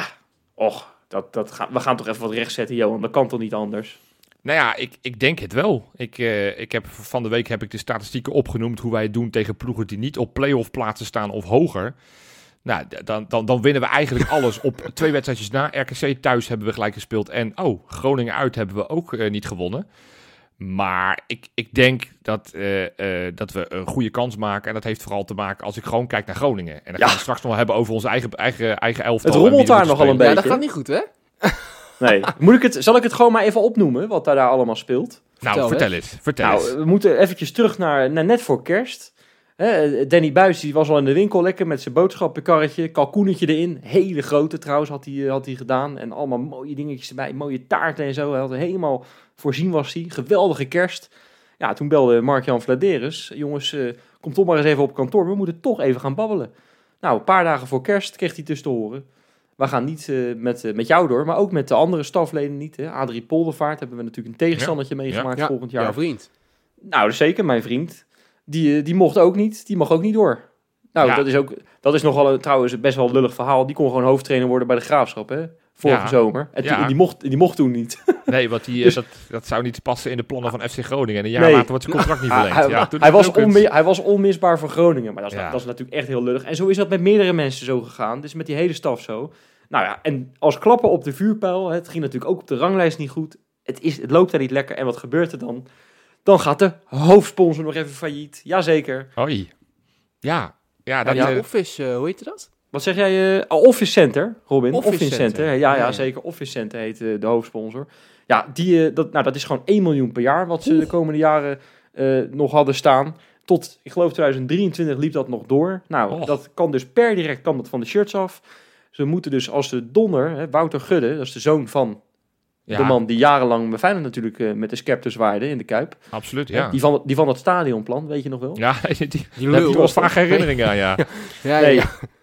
och, dat, dat gaan, we gaan toch even wat recht zetten, Johan. Dat kan toch niet anders? Nou ja, ik, ik denk het wel. Ik, eh, ik heb, van de week heb ik de statistieken opgenoemd hoe wij het doen tegen ploegen die niet op play-off plaatsen staan of hoger. Nou, dan, dan, dan winnen we eigenlijk alles op twee wedstrijdjes na. RKC thuis hebben we gelijk gespeeld. En oh, Groningen uit hebben we ook eh, niet gewonnen. Maar ik, ik denk dat, eh, eh, dat we een goede kans maken. En dat heeft vooral te maken als ik gewoon kijk naar Groningen. En dan Ja. gaan we het straks nog hebben over onze eigen, eigen, eigen elftal. Het rommelt daar nogal een spelen. ja, beetje. dat gaat niet goed, hè? Nee. Moet ik het, zal ik het gewoon maar even opnoemen, wat daar, daar allemaal speelt? Nou, Vertel vertel eens. Vertel Nou, eens. we moeten eventjes terug naar, naar net voor kerst. Hè, Danny Buis die was al in de winkel lekker met zijn boodschappenkarretje. Kalkoenetje erin. Hele grote trouwens had hij, eh, had hij gedaan. En allemaal mooie dingetjes erbij. Mooie taarten en zo. Hij had helemaal voorzien was hij. Geweldige kerst. Ja, toen belde Mark-Jan Vladeris. Jongens, eh, kom toch maar eens even op kantoor. We moeten toch even gaan babbelen. Nou, een paar dagen voor kerst kreeg hij dus te horen. We gaan niet eh, met, eh, met jou door, maar ook met de andere stafleden niet. Hè. Adrie Poldervaart hebben we natuurlijk een tegenstandertje meegemaakt Ja, volgend jaar. jouw vriend. Nou, dus zeker, mijn vriend. Die, eh, die mocht ook niet. Die mag ook niet door. Nou, Ja. dat is ook dat is nogal een, trouwens best wel een lullig verhaal. Die kon gewoon hoofdtrainer worden bij de Graafschap, hè? Vorige Ja. zomer. En Ja. die, die, mocht, die mocht toen niet. Nee, want die, eh, Dus- dat, dat zou niet passen in de plannen van FC Groningen. En een jaar Nee. later wordt zijn contract niet Hij, verlengd. hij, ja, toen hij was onmi- hij onmisbaar voor Groningen. Maar dat is, Ja. dat is natuurlijk echt heel lullig. En zo is dat met meerdere mensen zo gegaan. Dus met die hele staf zo. Nou ja, en als klappen op de vuurpijl. hè, Het ging natuurlijk ook op de ranglijst niet goed. Het, is, het loopt daar niet lekker. En wat gebeurt er dan? Dan gaat de hoofdsponsor nog even failliet. Jazeker. Hoi. Ja, ja, dat, Ja, eh, Office, eh, hoe heet dat? Wat zeg jij? oh, Office Center, Robin. Office Office, Center. Center. Ja, ja, zeker. Office Center heet eh, de hoofdsponsor. Ja, die, eh, dat, nou, dat is gewoon 1 miljoen per jaar wat ze de komende jaren nog hadden staan. Tot, ik geloof 2023 liep dat nog door. Nou, dat kan dus per direct kan dat van de shirts af. Ze moeten dus als de donder, hè, Wouter Gudde, dat is de zoon van Ja, de man die jarenlang bij Feyenoord natuurlijk met de scepter zwaaide in de Kuip. absoluut. Ja, Die, van, die van het stadionplan, weet je nog wel? ja die, wel vaak herinneringen aan, ja. Ja, ja, Nee.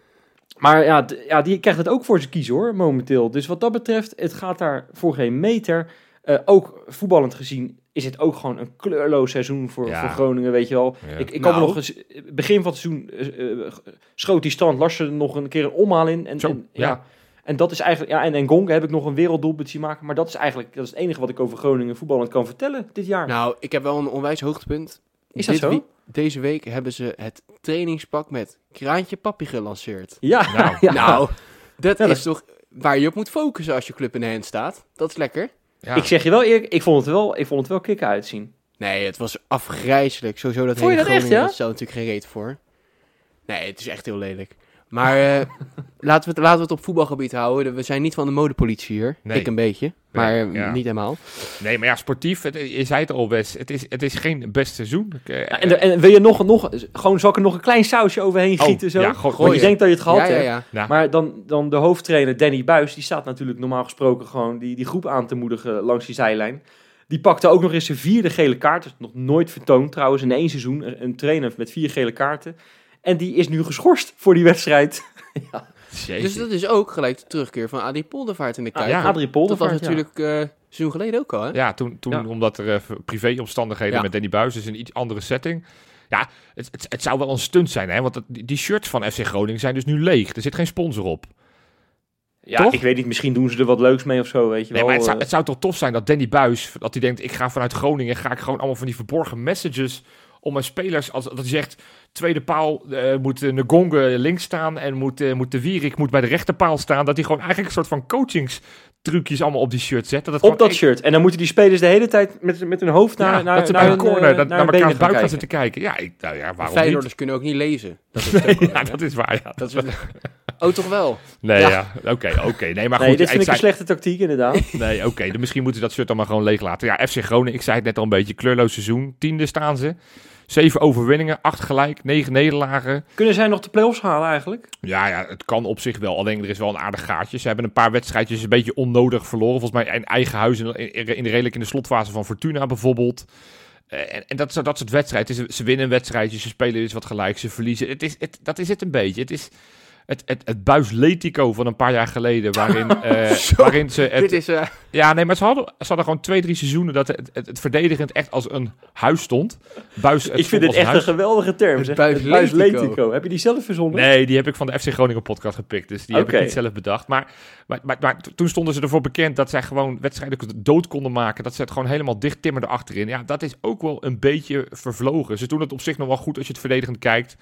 Maar ja, ja, die krijgt het ook voor zijn kiezen hoor, momenteel. Dus wat dat betreft, het gaat daar voor geen meter. Eh, ook voetballend gezien is het ook gewoon een kleurloos seizoen voor, Ja. voor Groningen, weet je wel. Ja. Ik, ik me Nou. nog eens, begin van het seizoen eh, eh, schoot die stand Larsen er nog een keer een omhaal in. En, Zo, en, ja. en dat is eigenlijk, ja, en, en Gong heb ik nog een werelddoelpunt zien maken. Maar dat is eigenlijk dat is het enige wat ik over Groningen voetballend kan vertellen dit jaar. Nou, ik heb wel een onwijs hoogtepunt. Is dat Dit zo? wie- deze week hebben ze het trainingspak met Kraantje Papi gelanceerd. ja, Nou, ja. Nou, dat Ja, dat- is toch waar je op moet focussen als je club in de hand staat. Dat is lekker. ja. ik zeg je wel eerlijk, ik vond het wel, ik vond het wel kicken uitzien. Nee, het was afgrijzelijk. Sowieso dat Vond je hele dat echt, ja? dat natuurlijk geen reet voor. Nee, het is echt heel lelijk. Maar eh, laten, we het, laten we het op voetbalgebied houden. We zijn niet van de modepolitie hier. Nee. Ik een beetje, maar ja. niet helemaal. Nee, maar ja, sportief, het- je zei het al best, het is, het is geen best seizoen. Ik, eh, Ja, en, en wil je nog, nog, gewoon zal ik er nog een klein sausje overheen Oh, gieten zo? ja, gooi- Want je denkt dat je het gehad hebt. ja. ja. Maar dan, dan de hoofdtrainer Danny Buis, die staat natuurlijk normaal gesproken gewoon die, die groep aan te moedigen langs die zijlijn. Die pakte ook nog eens zijn vierde gele kaart. Dus nog nooit vertoond trouwens in één seizoen. Een trainer met vier gele kaarten. En die is nu geschorst voor die wedstrijd. Jeetje. Dus dat is ook gelijk de terugkeer van Adi Poldervaart in de Kuip. ja. Adrie dat Poldervaart, was ja. natuurlijk eh een seizoen geleden ook al, hè? Ja, toen, toen Ja. omdat er eh, privéomstandigheden Ja. met Danny Buis is een iets andere setting. Ja, het, het, het zou wel een stunt zijn, hè? Want dat, die, shirts van FC Groningen zijn dus nu leeg. Er zit geen sponsor op. Ja, Toch? ik weet niet, misschien doen ze er wat leuks mee of zo, weet je Nee, wel. maar het zou, eh. het zou toch tof zijn dat Danny Buis, dat hij denkt, ik ga vanuit Groningen, ga ik gewoon allemaal van die verborgen messages om mijn spelers, als dat hij zegt, tweede paal eh, moet uh, Ngonge links staan en moet, eh, moet de Wierik moet bij de rechterpaal staan, dat hij gewoon eigenlijk een soort van coachingstrucjes allemaal op die shirt zet. Dat het op dat shirt. En dan moeten die spelers de hele tijd met, met hun hoofd naar, ja, naar, dat ze naar een hun, corner eh, dat, naar naar elkaar buik gaan zitten kijken. Ja, ik, nou ja waarom Feyenoorders kunnen ook niet lezen. Dat is ja, dat is waar, ja. Dat is Oh, toch wel? Nee, Ja. ja, oké, oké. Nee, maar Nee, goed, dit vind ik ik een zei- slechte tactiek inderdaad. Nee, oké. dan misschien moeten ze dat shirt dan maar gewoon leeg laten. Ja, FC Groningen, ik zei het net al een beetje, kleurloos seizoen. Tiende staan ze. Zeven overwinningen, acht gelijk, negen nederlagen. Kunnen zij nog de play-offs halen eigenlijk? Ja, ja, het kan op zich wel. Alleen er is wel een aardig gaatje. Ze hebben een paar wedstrijdjes een beetje onnodig verloren. Volgens mij in eigen huis, in, in, in de redelijk in de slotfase van Fortuna bijvoorbeeld. Eh, en, en dat, dat soort wedstrijden. Ze winnen een wedstrijdje, ze spelen eens wat gelijk, ze verliezen. Het is, het, dat is het een beetje. Het is het, het, het buisletico van een paar jaar geleden, waarin, eh, Zo, waarin ze... Het, Dit is... eh, ja, nee, maar ze hadden, ze hadden gewoon twee, drie seizoenen dat het, het, het verdedigend echt als een huis stond. Buis, ik vind een echt een geweldige term. Het zeg. buisletico. Het buisletico. Heb je die zelf verzonnen? Nee, die heb ik van de FC Groningen podcast gepikt. Dus die heb ik niet zelf bedacht. Maar, maar, maar, maar toen stonden ze ervoor bekend dat zij gewoon wedstrijden dood konden maken. Dat ze het gewoon helemaal dicht timmerden achterin. Ja, dat is ook wel een beetje vervlogen. Ze doen het op zich nog wel goed als je het verdedigend kijkt.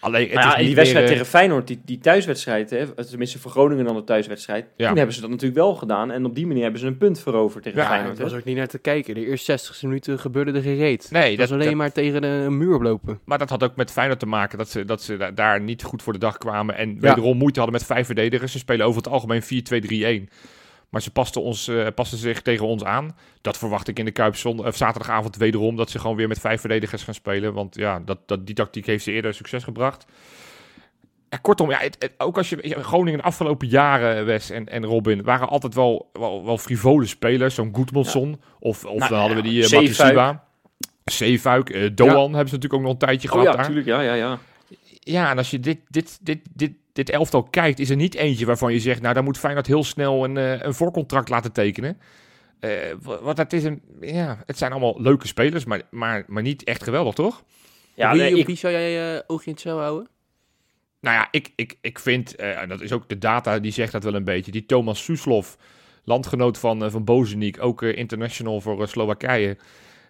Alleen, het is ja, en niet die wedstrijd eh, tegen Feyenoord, die, die thuiswedstrijd, hè, tenminste voor Groningen dan de thuiswedstrijd, Ja. toen hebben ze dat natuurlijk wel gedaan. En op die manier hebben ze een punt veroverd tegen Ja, Feyenoord. Hè. was ook niet naar te kijken. De eerste 60 minuten gebeurde er geen reet. Nee, Het was dat, alleen dat- maar tegen een muur lopen. maar dat had ook met Feyenoord te maken dat ze, dat ze da- daar niet goed voor de dag kwamen. En Ja. wederom moeite hadden met vijf verdedigers. Ze spelen over het algemeen 4-2-3-1. Maar ze pasten, ons, eh, pasten zich tegen ons aan. Dat verwacht ik in de Kuip of zaterdagavond wederom. Dat ze gewoon weer met vijf verdedigers gaan spelen. Want ja, dat, dat, die tactiek heeft ze eerder succes gebracht. Ja, kortom, ja, het, het- ook als je Groningen de afgelopen jaren, Wes en, en Robin, waren altijd wel, wel, wel frivole spelers. Zo'n Goedmanson. Of, of Nou, dan hadden we die uh. Zeefuik. eh, Doan hebben ze natuurlijk ook nog een tijdje Oh gehad ja, daar. natuurlijk. Ja, ja, ja. Ja, en als je dit, dit, dit, dit, dit elftal kijkt, is er niet eentje waarvan je zegt, nou, dan moet Feyenoord heel snel een, eh, een voorcontract laten tekenen. Eh, wa- wat het is een, ja, het zijn allemaal leuke spelers, maar, maar, maar niet echt geweldig, toch? ja wie, nee, op ik, wie zou jij eh oogje in het zeil houden? Nou ja, ik, ik, ik vind, eh, en dat is ook de data, die zegt dat wel een beetje. Die Thomas Suslov, landgenoot van, van Bozeniek, ook international voor Slowakije.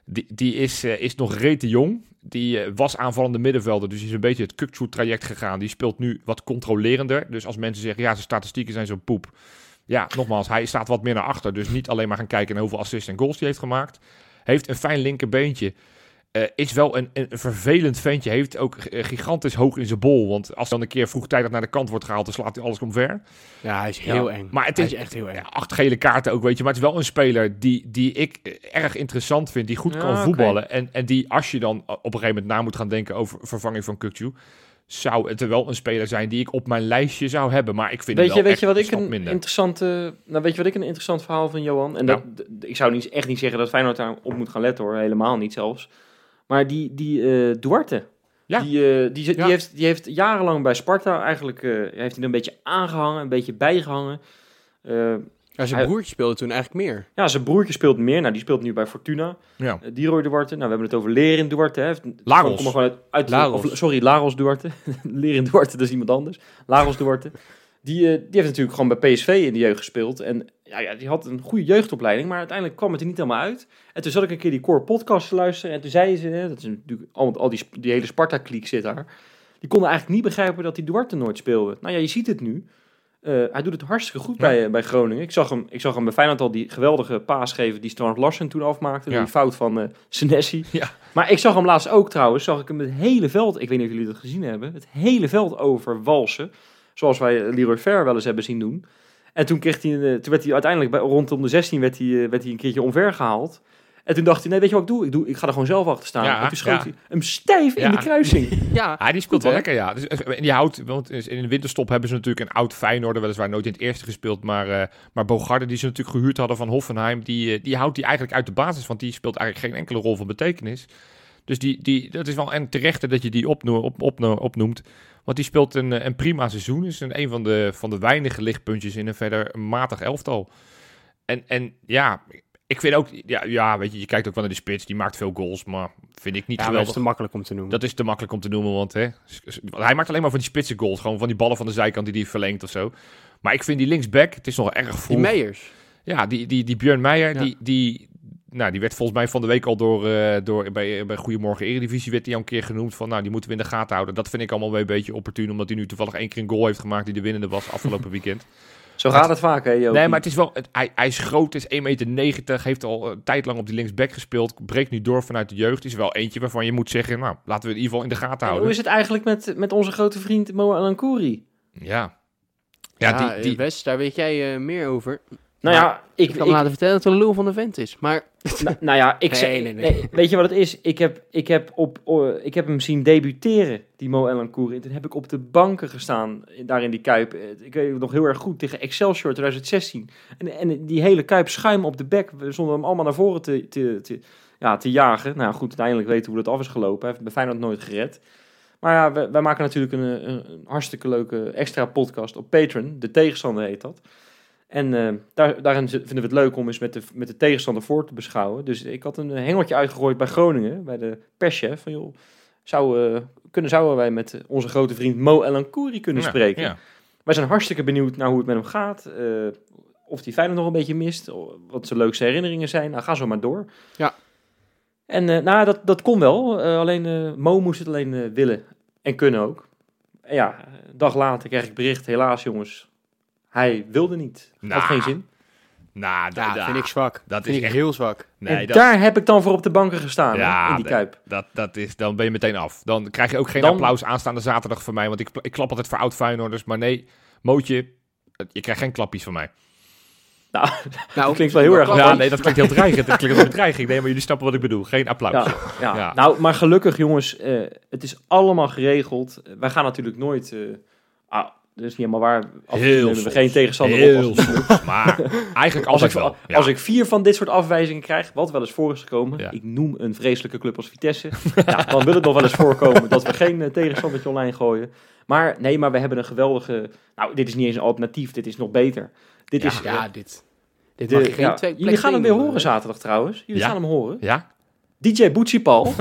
Die, die is, eh, is nog rete jong. Die eh, was aanvallende middenvelder, dus is een beetje het Kukçu-traject gegaan. Die speelt nu wat controlerender. Dus als mensen zeggen, ja, zijn statistieken zijn zo poep. Ja, nogmaals, hij staat wat meer naar achter. Dus niet alleen maar gaan kijken naar hoeveel assists en goals hij heeft gemaakt. Heeft een fijn linkerbeentje. Eh, is wel een, een vervelend ventje. Heeft ook eh, gigantisch hoog in zijn bol. Want als dan een keer vroegtijdig naar de kant wordt gehaald, dan slaat hij alles omver. Ja, hij is heel eng. Maar het hij is, is echt heel eng. ja, acht gele kaarten ook, weet je. Maar het is wel een speler die, die ik eh, erg interessant vind. Die goed Ja, kan voetballen. En, en die, als je dan op een gegeven moment na moet gaan denken over vervanging van Kukcu... zou het er wel een speler zijn die ik op mijn lijstje zou hebben. Maar ik vind Weet hem je, wel weet je wat ik een minder. interessante, nou weet je wat ik een interessant verhaal van Johan? En dat, ik zou niet, echt niet zeggen dat Feyenoord daarop moet gaan letten hoor, helemaal niet zelfs. Maar die, die eh, Duarte, Ja. die, eh, die, die, Ja. heeft, die heeft jarenlang bij Sparta eigenlijk, eh, heeft hij er een beetje aangehangen, een beetje bijgehangen. Eh, Ja, zijn Hij- broertje speelde toen eigenlijk meer. ja, zijn broertje speelt meer, nou die speelt nu bij Fortuna. Ja. Uh, Diroy Duarte, nou we hebben het over Lerin Duarte. Hè. Lagos. Kom uit, uit of, sorry, Lagos Duarte. Lerin Duarte, dat is iemand anders. Lagos Duarte. Die, eh, die heeft natuurlijk gewoon bij PSV in de jeugd gespeeld. En ja, ja, die had een goede jeugdopleiding, maar uiteindelijk kwam het er niet helemaal uit. En toen zat ik een keer die Core podcast te luisteren. En toen zeiden ze, hè, dat is natuurlijk al, al die, die hele Sparta-kliek zit daar. Die konden eigenlijk niet begrijpen dat die Duarte nooit speelde. Nou ja, je ziet het nu. Eh, hij doet het hartstikke goed Ja. bij, eh, bij Groningen. Ik zag, hem, ik zag hem bij Feyenoord al die geweldige paas geven die Strand Larsen toen afmaakte. Ja. Die fout van eh Senesi. Ja. Maar ik zag hem laatst ook trouwens, zag ik hem het hele veld, ik weet niet of jullie dat gezien hebben, het hele veld over walsen. Zoals wij eh, Leroy Fair wel eens hebben zien doen. En toen, kreeg hij, eh, toen werd hij uiteindelijk bij, rondom de 16 werd hij, eh, werd hij een keertje omver gehaald. En toen dacht hij, nee, weet je wat ik doe? Ik, doe, ik ga er gewoon zelf achter staan. Ja, en toen schoot ja. hij hem stijf in de kruising. Ja, Ah, die speelt Goed, wel lekker, ja. Dus, eh, en die houdt, want in de winterstop hebben ze natuurlijk een oud Feyenoorder, weliswaar nooit in het eerste gespeeld, maar, eh maar Bogarde, die ze natuurlijk gehuurd hadden van Hoffenheim, die, eh, die houdt die eigenlijk uit de basis, want die speelt eigenlijk geen enkele rol van betekenis. Dus die, die, dat is wel en terechte dat je die opno op, opno- opnoemt. Want die speelt een, een prima seizoen. Is een, een van de, van de weinige lichtpuntjes in een verder matig elftal. En, en ja, ik vind ook, ja, ja, weet je, je kijkt ook wel naar de spits. Die maakt veel goals, maar vind ik niet ja maar dat geweldig. is te makkelijk om te noemen. Dat is te makkelijk om te noemen, want hè, hij maakt alleen maar van die spitse goals. Gewoon van die ballen van de zijkant die hij verlengt of zo. Maar ik vind die linksback, het is nog erg die vroeg. Meijers. Ja, die, die, die Björn Meijer, Ja. die, die, nou, die werd volgens mij van de week al door, eh, door bij, bij Goedemorgen Eredivisie werd hij al een keer genoemd van, nou, die moeten we in de gaten houden. Dat vind ik allemaal weer een beetje opportun, omdat hij nu toevallig één keer een goal heeft gemaakt die de winnende was afgelopen weekend. Zo gaat het vaak, hè, Jopie? Nee, maar het is wel, het, hij, hij is groot, is 1,90 meter, heeft al een tijd lang op die linksback gespeeld, breekt nu door vanuit de jeugd. Is wel eentje waarvan je moet zeggen, nou, laten we in ieder geval in de gaten En houden. hoe is het eigenlijk met, met onze grote vriend Mo Alankouri? Ja. Ja, Ja, die, die, Wes, daar weet jij eh, meer over. Nou Maar ja, ik, Ik kan me laten vertellen dat het een lul van de vent is. Maar Nou, nou ja, ik Nee, zeg, nee, nee. weet je wat het is? Ik heb, ik heb, op, oh, ik heb hem zien debuteren, die Mo Elancourt. En toen heb ik op de banken gestaan, in- daar in die Kuip. Eh, Ik weet het nog heel erg goed, tegen Excelsior 2016. En, en die hele Kuip schuim op de bek, zonder hem allemaal naar voren te, te, te, ja, te jagen. Nou goed, uiteindelijk weten we hoe dat af is gelopen. Hij heeft bij Feyenoord nooit gered. Maar ja, wij, wij maken natuurlijk een, een, een hartstikke leuke extra podcast op Patreon. De tegenstander heet dat. En eh, daar, daarin vinden we het leuk om eens met de, met de tegenstander voor te beschouwen. Dus ik had een hengeltje uitgegooid bij Groningen, bij de perschef. Van joh, zou, eh, kunnen, zouden wij met onze grote vriend Mo Elankouri kunnen Ja, spreken? Ja. Wij zijn hartstikke benieuwd naar hoe het met hem gaat. eh, of hij Feyenoord nog een beetje mist. Wat zijn leukste herinneringen zijn. Nou, ga zo maar door. Ja. En eh, nou, dat, dat kon wel. Eh, alleen eh, Mo moest het alleen eh, willen. En kunnen ook. En ja, een dag later kreeg ik bericht. Helaas jongens, hij wilde niet. Had Nou, geen zin. Nou, da- ja, da- vind ik zwak. dat vind is ik echt- heel zwak. Nee, en dat, daar heb ik dan voor op de banken gestaan. hè, Ja, in die kuip. dat, dat is, dan ben je meteen af. Dan krijg je ook geen Dan- applaus aanstaande zaterdag van mij. Want ik, ik klap altijd voor oud Feyenoorders. Maar nee, Mootje, je krijgt geen klappies van mij. Nou, Nou, klinkt wel heel erg Ja, nee, dat klinkt heel dreigend. Dat klinkt als een bedreiging. Nee, maar jullie snappen wat ik bedoel. Geen applaus. ja, ja. Ja. Nou, maar gelukkig jongens, eh, het is allemaal geregeld. Wij gaan natuurlijk nooit... eh, dat is niet helemaal waar. Af Heel we geen tegenstander op. Heel soms. Maar eigenlijk als, ik, wel. Ja. als ik vier van dit soort afwijzingen krijg, wat wel eens voor is gekomen. Ja. Ik noem een vreselijke club als Vitesse. ja, dan wil het nog wel eens voorkomen dat we geen eh, tegenstandertje online gooien. Maar nee, maar we hebben een geweldige... Nou, dit is niet eens een alternatief. Dit is nog beter. Dit Ja, is... ja, dit. Dit de- je geen twee, jullie gaan hem weer horen zaterdag trouwens. Jullie gaan hem horen. Ja? DJ Boetsie Paul.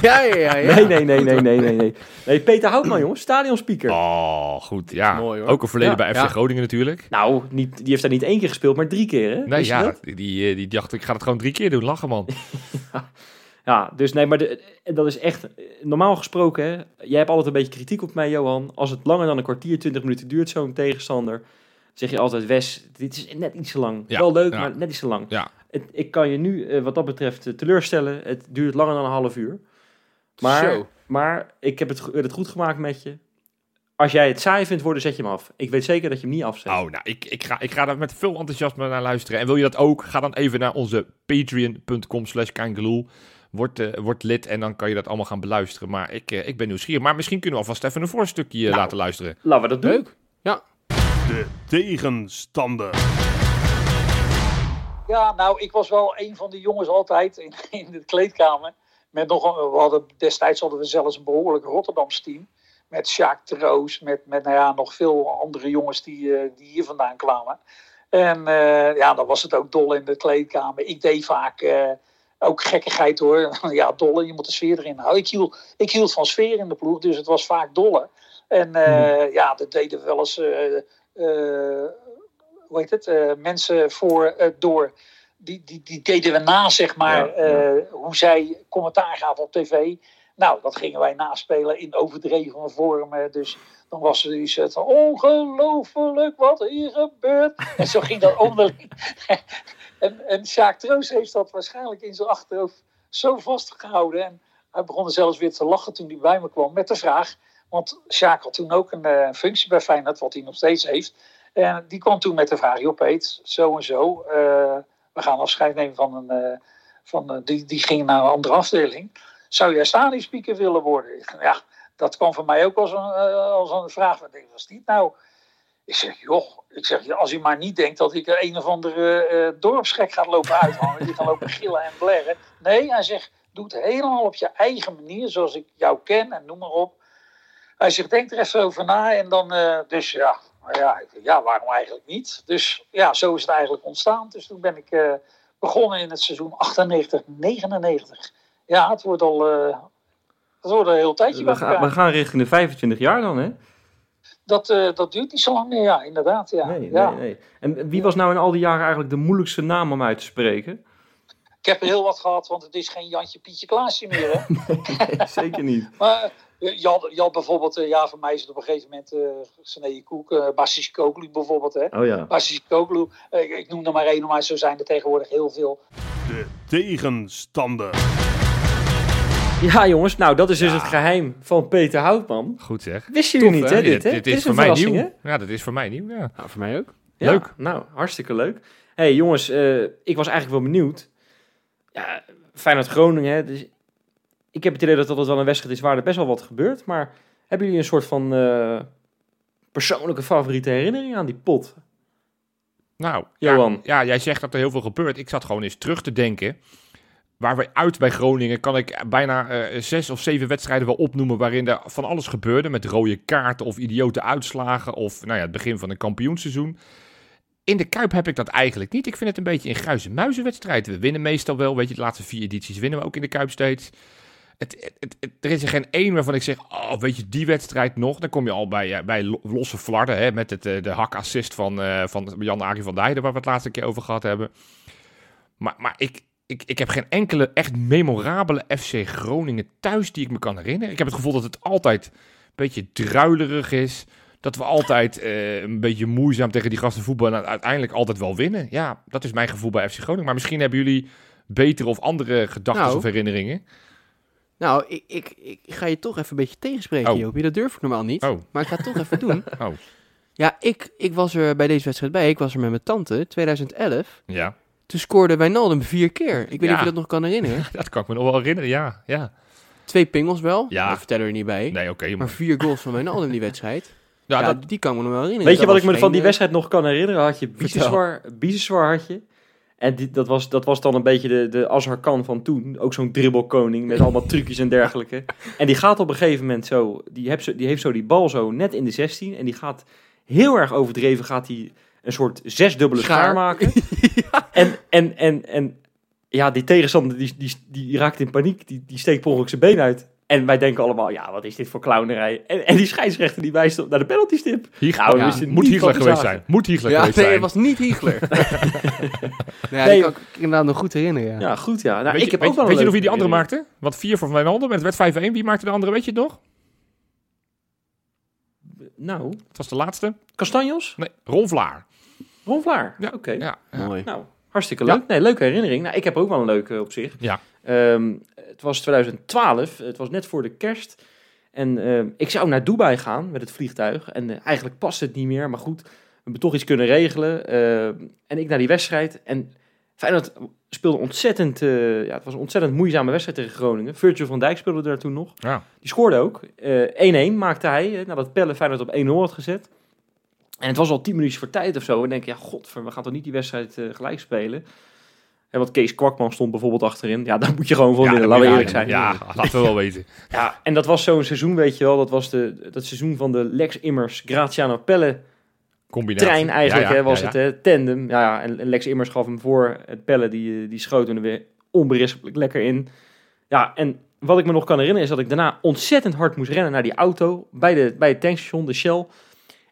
Ja, ja, ja. ja. Nee, nee, nee, nee, nee, nee, nee. Nee, Peter Houtman, jongens, stadionspeaker. Oh, goed. Ja. Mooi, hoor. Ook een verleden Ja, bij FC ja. Groningen natuurlijk. Nou, niet, die heeft daar niet één keer gespeeld, maar drie keer, hè? Nee, ja. die, eh, die dacht, ik ga het gewoon drie keer doen. Lachen, man. Ja, dus nee, maar de, dat is echt... eh, Normaal gesproken, hè, jij hebt altijd een beetje kritiek op mij, Johan. Als het langer dan een kwartier, twintig minuten duurt, zo'n tegenstander... zeg je altijd, Wes, dit is net iets te lang. Ja, Wel leuk, ja. maar net iets te lang. Ja. Het, ik kan je nu, eh, wat dat betreft, eh, teleurstellen. Het duurt langer dan een half uur. Maar, Zo. maar ik heb het, het goed gemaakt met je. Als jij het saai vindt worden, zet je hem af. Ik weet zeker dat je hem niet afzet. Oh, nou, ik, ik, ga, ik ga daar met veel enthousiasme naar luisteren. En wil je dat ook, ga dan even naar onze patreon.com slash. Word, eh, word lid en dan kan je dat allemaal gaan beluisteren. Maar ik, eh, ik ben nieuwsgierig. Maar misschien kunnen we alvast even een voorstukje Nou. laten luisteren. Laten we dat doen. Leuk. Ja. De tegenstander. Ja, nou, ik was wel een van de jongens altijd in, in de kleedkamer. Met nog een, we hadden, destijds hadden we zelfs een behoorlijk Rotterdams team. Met Sjaak Troos, met, met nou ja, nog veel andere jongens die, eh, die hier vandaan kwamen. En eh, ja, dan was het ook dol in de kleedkamer. Ik deed vaak eh, ook gekkigheid hoor. ja, dolle, je moet de sfeer erin houden. Ik hield, ik hield van sfeer in de ploeg, dus het was vaak dolle. En eh, ja, dat deden we wel eens, hoe heet het, eh, mensen voor, eh, door die, die, die deden we na, zeg maar, Ja, ja. eh, hoe zij commentaar gaven op tv. Nou, dat gingen wij naspelen in overdreven vormen. Dus dan was er iets van, ongelooflijk wat hier gebeurt. En zo ging dat onderling. en, en Sjaak Troost heeft dat waarschijnlijk in zijn achterhoofd zo vastgehouden. En hij begon er zelfs weer te lachen toen hij bij me kwam met de vraag. Want Sjaak had toen ook een eh, functie bij Feyenoord, wat hij nog steeds heeft. En die kwam toen met de vraag, joh Peet, zo en zo. eh, we gaan afscheid nemen van een... eh, van, die, die ging naar een andere afdeling. Zou jij stadionspeaker willen worden? Ja, dat kwam voor mij ook als een, als een vraag. Wat was die nou? Ik zeg, joh, ik zeg, als u maar niet denkt dat ik een of andere dorpsgek gaat lopen uithangen. Die gaat lopen gillen en blerren. Nee, hij zegt, doe het helemaal op je eigen manier, zoals ik jou ken en noem maar op. Hij zegt, denk er even over na en dan, eh, dus ja, ja, ja, waarom eigenlijk niet? Dus ja, zo is het eigenlijk ontstaan. Dus toen ben ik eh, begonnen in het seizoen 98, 99. Ja, het wordt al, eh, het wordt een heel tijdje We, gaan, we gaan richting de 25 jaar dan, hè? Dat, dat duurt niet zo lang meer, ja, inderdaad. Ja. Nee, ja. nee, nee. En wie was nou in al die jaren eigenlijk de moeilijkste naam om uit te spreken? Ik heb er heel wat gehad, want het is geen Jantje Pietje Klaasje meer. Hè? Zeker niet. Maar je had, je had bijvoorbeeld, eh, ja, voor mij is het op een gegeven moment uh, Snee Koek, uh, Basis Koklu bijvoorbeeld. Hè? Oh ja. Basis Koklu, uh, ik, ik noem er maar één, maar zo zijn er tegenwoordig heel veel. De tegenstander. Ja, jongens, nou dat is dus Ja. het geheim van Peter Houtman. Goed zeg. Wisten jullie Tof, niet, hè? Dit, dit is, voor mij nieuw. hè? Ja, dat is voor mij nieuw. Ja. Nou, voor mij ook. Ja, Leuk. Nou, hartstikke leuk. hey, jongens, eh, ik was eigenlijk wel benieuwd. Ja, Feyenoord Groningen, hè, dus ik heb het idee dat dat wel een wedstrijd is waar er best wel wat gebeurt. Maar hebben jullie een soort van eh, persoonlijke favoriete herinnering aan die pot? Nou, Johan. Ja, ja, jij zegt dat er heel veel gebeurt. Ik zat gewoon eens terug te denken. Waar we uit bij Groningen kan ik bijna eh, zes of zeven wedstrijden wel opnoemen waarin er van alles gebeurde. Met rode kaarten of idiote uitslagen of nou ja, het begin van een kampioenseizoen. In de Kuip heb ik dat eigenlijk niet. Ik vind het een beetje een gruis en muizenwedstrijd. We winnen meestal wel, weet je, de laatste vier edities winnen we ook in de Kuip steeds. Het, het, het- het- er is er geen één waarvan ik zeg, oh, weet je, die wedstrijd nog. Dan kom je al bij, eh, bij lo- losse flarden, hè, met het, eh, de hakassist van, eh van Jan-Arie van Dijden, waar we het laatste keer over gehad hebben. Maar, maar ik, ik, ik heb geen enkele echt memorabele FC Groningen thuis die ik me kan herinneren. Ik heb het gevoel dat het altijd een beetje druilerig is. Dat we altijd een beetje moeizaam tegen die gasten voetballen en uiteindelijk altijd wel winnen. Ja, dat is mijn gevoel bij FC Groningen. Maar misschien hebben jullie betere of andere gedachten Nou. of herinneringen. Nou, ik, ik, ik ga je toch even een beetje tegenspreken, Oh. Joopie. Dat durf ik normaal niet. Oh. Maar ik ga het toch even doen. Oh. Ja, ik, ik was er bij deze wedstrijd bij. Ik was er met mijn tante, 2011. Ja, Toen scoorde Wijnaldum vier keer. Ik weet niet Ja. of je dat nog kan herinneren. dat kan ik me nog wel herinneren. Ja, ja. Twee pingels wel. Ja. Dat vertellen we er niet bij. Nee, oké. Maar maar vier goals van Wijnaldum die wedstrijd. ja, Ja, dat, die kan ik me nog wel herinneren. Weet je wat ik me van die wedstrijd nog kan herinneren? Had je Vertel. Biseswar, Biseswar had je. En die, dat, was, dat was dan een beetje de, de Azhar Khan van toen. Ook zo'n dribbelkoning met allemaal trucjes en dergelijke. En die gaat op een gegeven moment zo die, heeft zo... die heeft zo die bal zo net in de 16. En die gaat heel erg overdreven gaat hij een soort zesdubbele Schaar. schaar maken. En, en, en, en ja, die tegenstander die, die, die raakt in paniek. Die, die steekt per ongeluk zijn been uit. En wij denken allemaal, ja, wat is dit voor clownerij? En, en die scheidsrechter die wijst op naar de penaltystip. Hier, Nou, ja, wisten moet Hiegler wat we geweest zijn. Moet Hiegler Ja, geweest nee, zijn. het was niet Hiegler. ja, Nee. die kan ik inderdaad nog goed herinneren. Ja. Ja, goed ja. Nou, weet ik je, heb weet, ook wel weet je nog wie die andere maakte? Want vier van Wijnaldum en het werd 5-1. Wie maakte de andere? Weet je het nog? Nou, Het was de laatste. Castanjos? Nee, Ron Vlaar. Ron Vlaar. Ja. Oké. Ja, ja. Mooi. Nou, Hartstikke Ja. leuk. Nee, leuke herinnering. Nou, ik heb ook wel een leuke op zich. Ja. Ehm, het was 2012. Het was net voor de kerst. En ehm, ik zou naar Dubai gaan met het vliegtuig. En eh, eigenlijk past het niet meer. Maar goed, we hebben toch iets kunnen regelen. Ehm, en ik naar die wedstrijd. En Feyenoord speelde ontzettend... eh, ja, het was een ontzettend moeizame wedstrijd tegen Groningen. Virgil van Dijk speelde daar toen nog. Ja. Die scoorde ook. Eh, 1-1 maakte hij, eh, nadat Pelle Feyenoord op 1-0 had gezet. En het was al 10 minuutjes voor tijd of zo. En denk je, ja, god, we gaan toch niet die wedstrijd eh, gelijk spelen? En want Kees Kwakman stond bijvoorbeeld achterin. Ja, daar moet je gewoon voor winnen, dat laten we eerlijk zijn. Ja, laten we wel weten. Ja, en dat was zo'n seizoen, weet je wel. Dat was de, dat seizoen van de Lex Immers, Graziano Pelle Combinatie. trein eigenlijk, Ja, hè, was het, hè, tandem. Ja, ja, en en Lex Immers gaf hem voor. Het Pelle, die, eh, die schoot er weer onberispelijk lekker in. Ja, en wat ik me nog kan herinneren is dat ik daarna ontzettend hard moest rennen naar die auto bij, de, bij het tankstation, de Shell.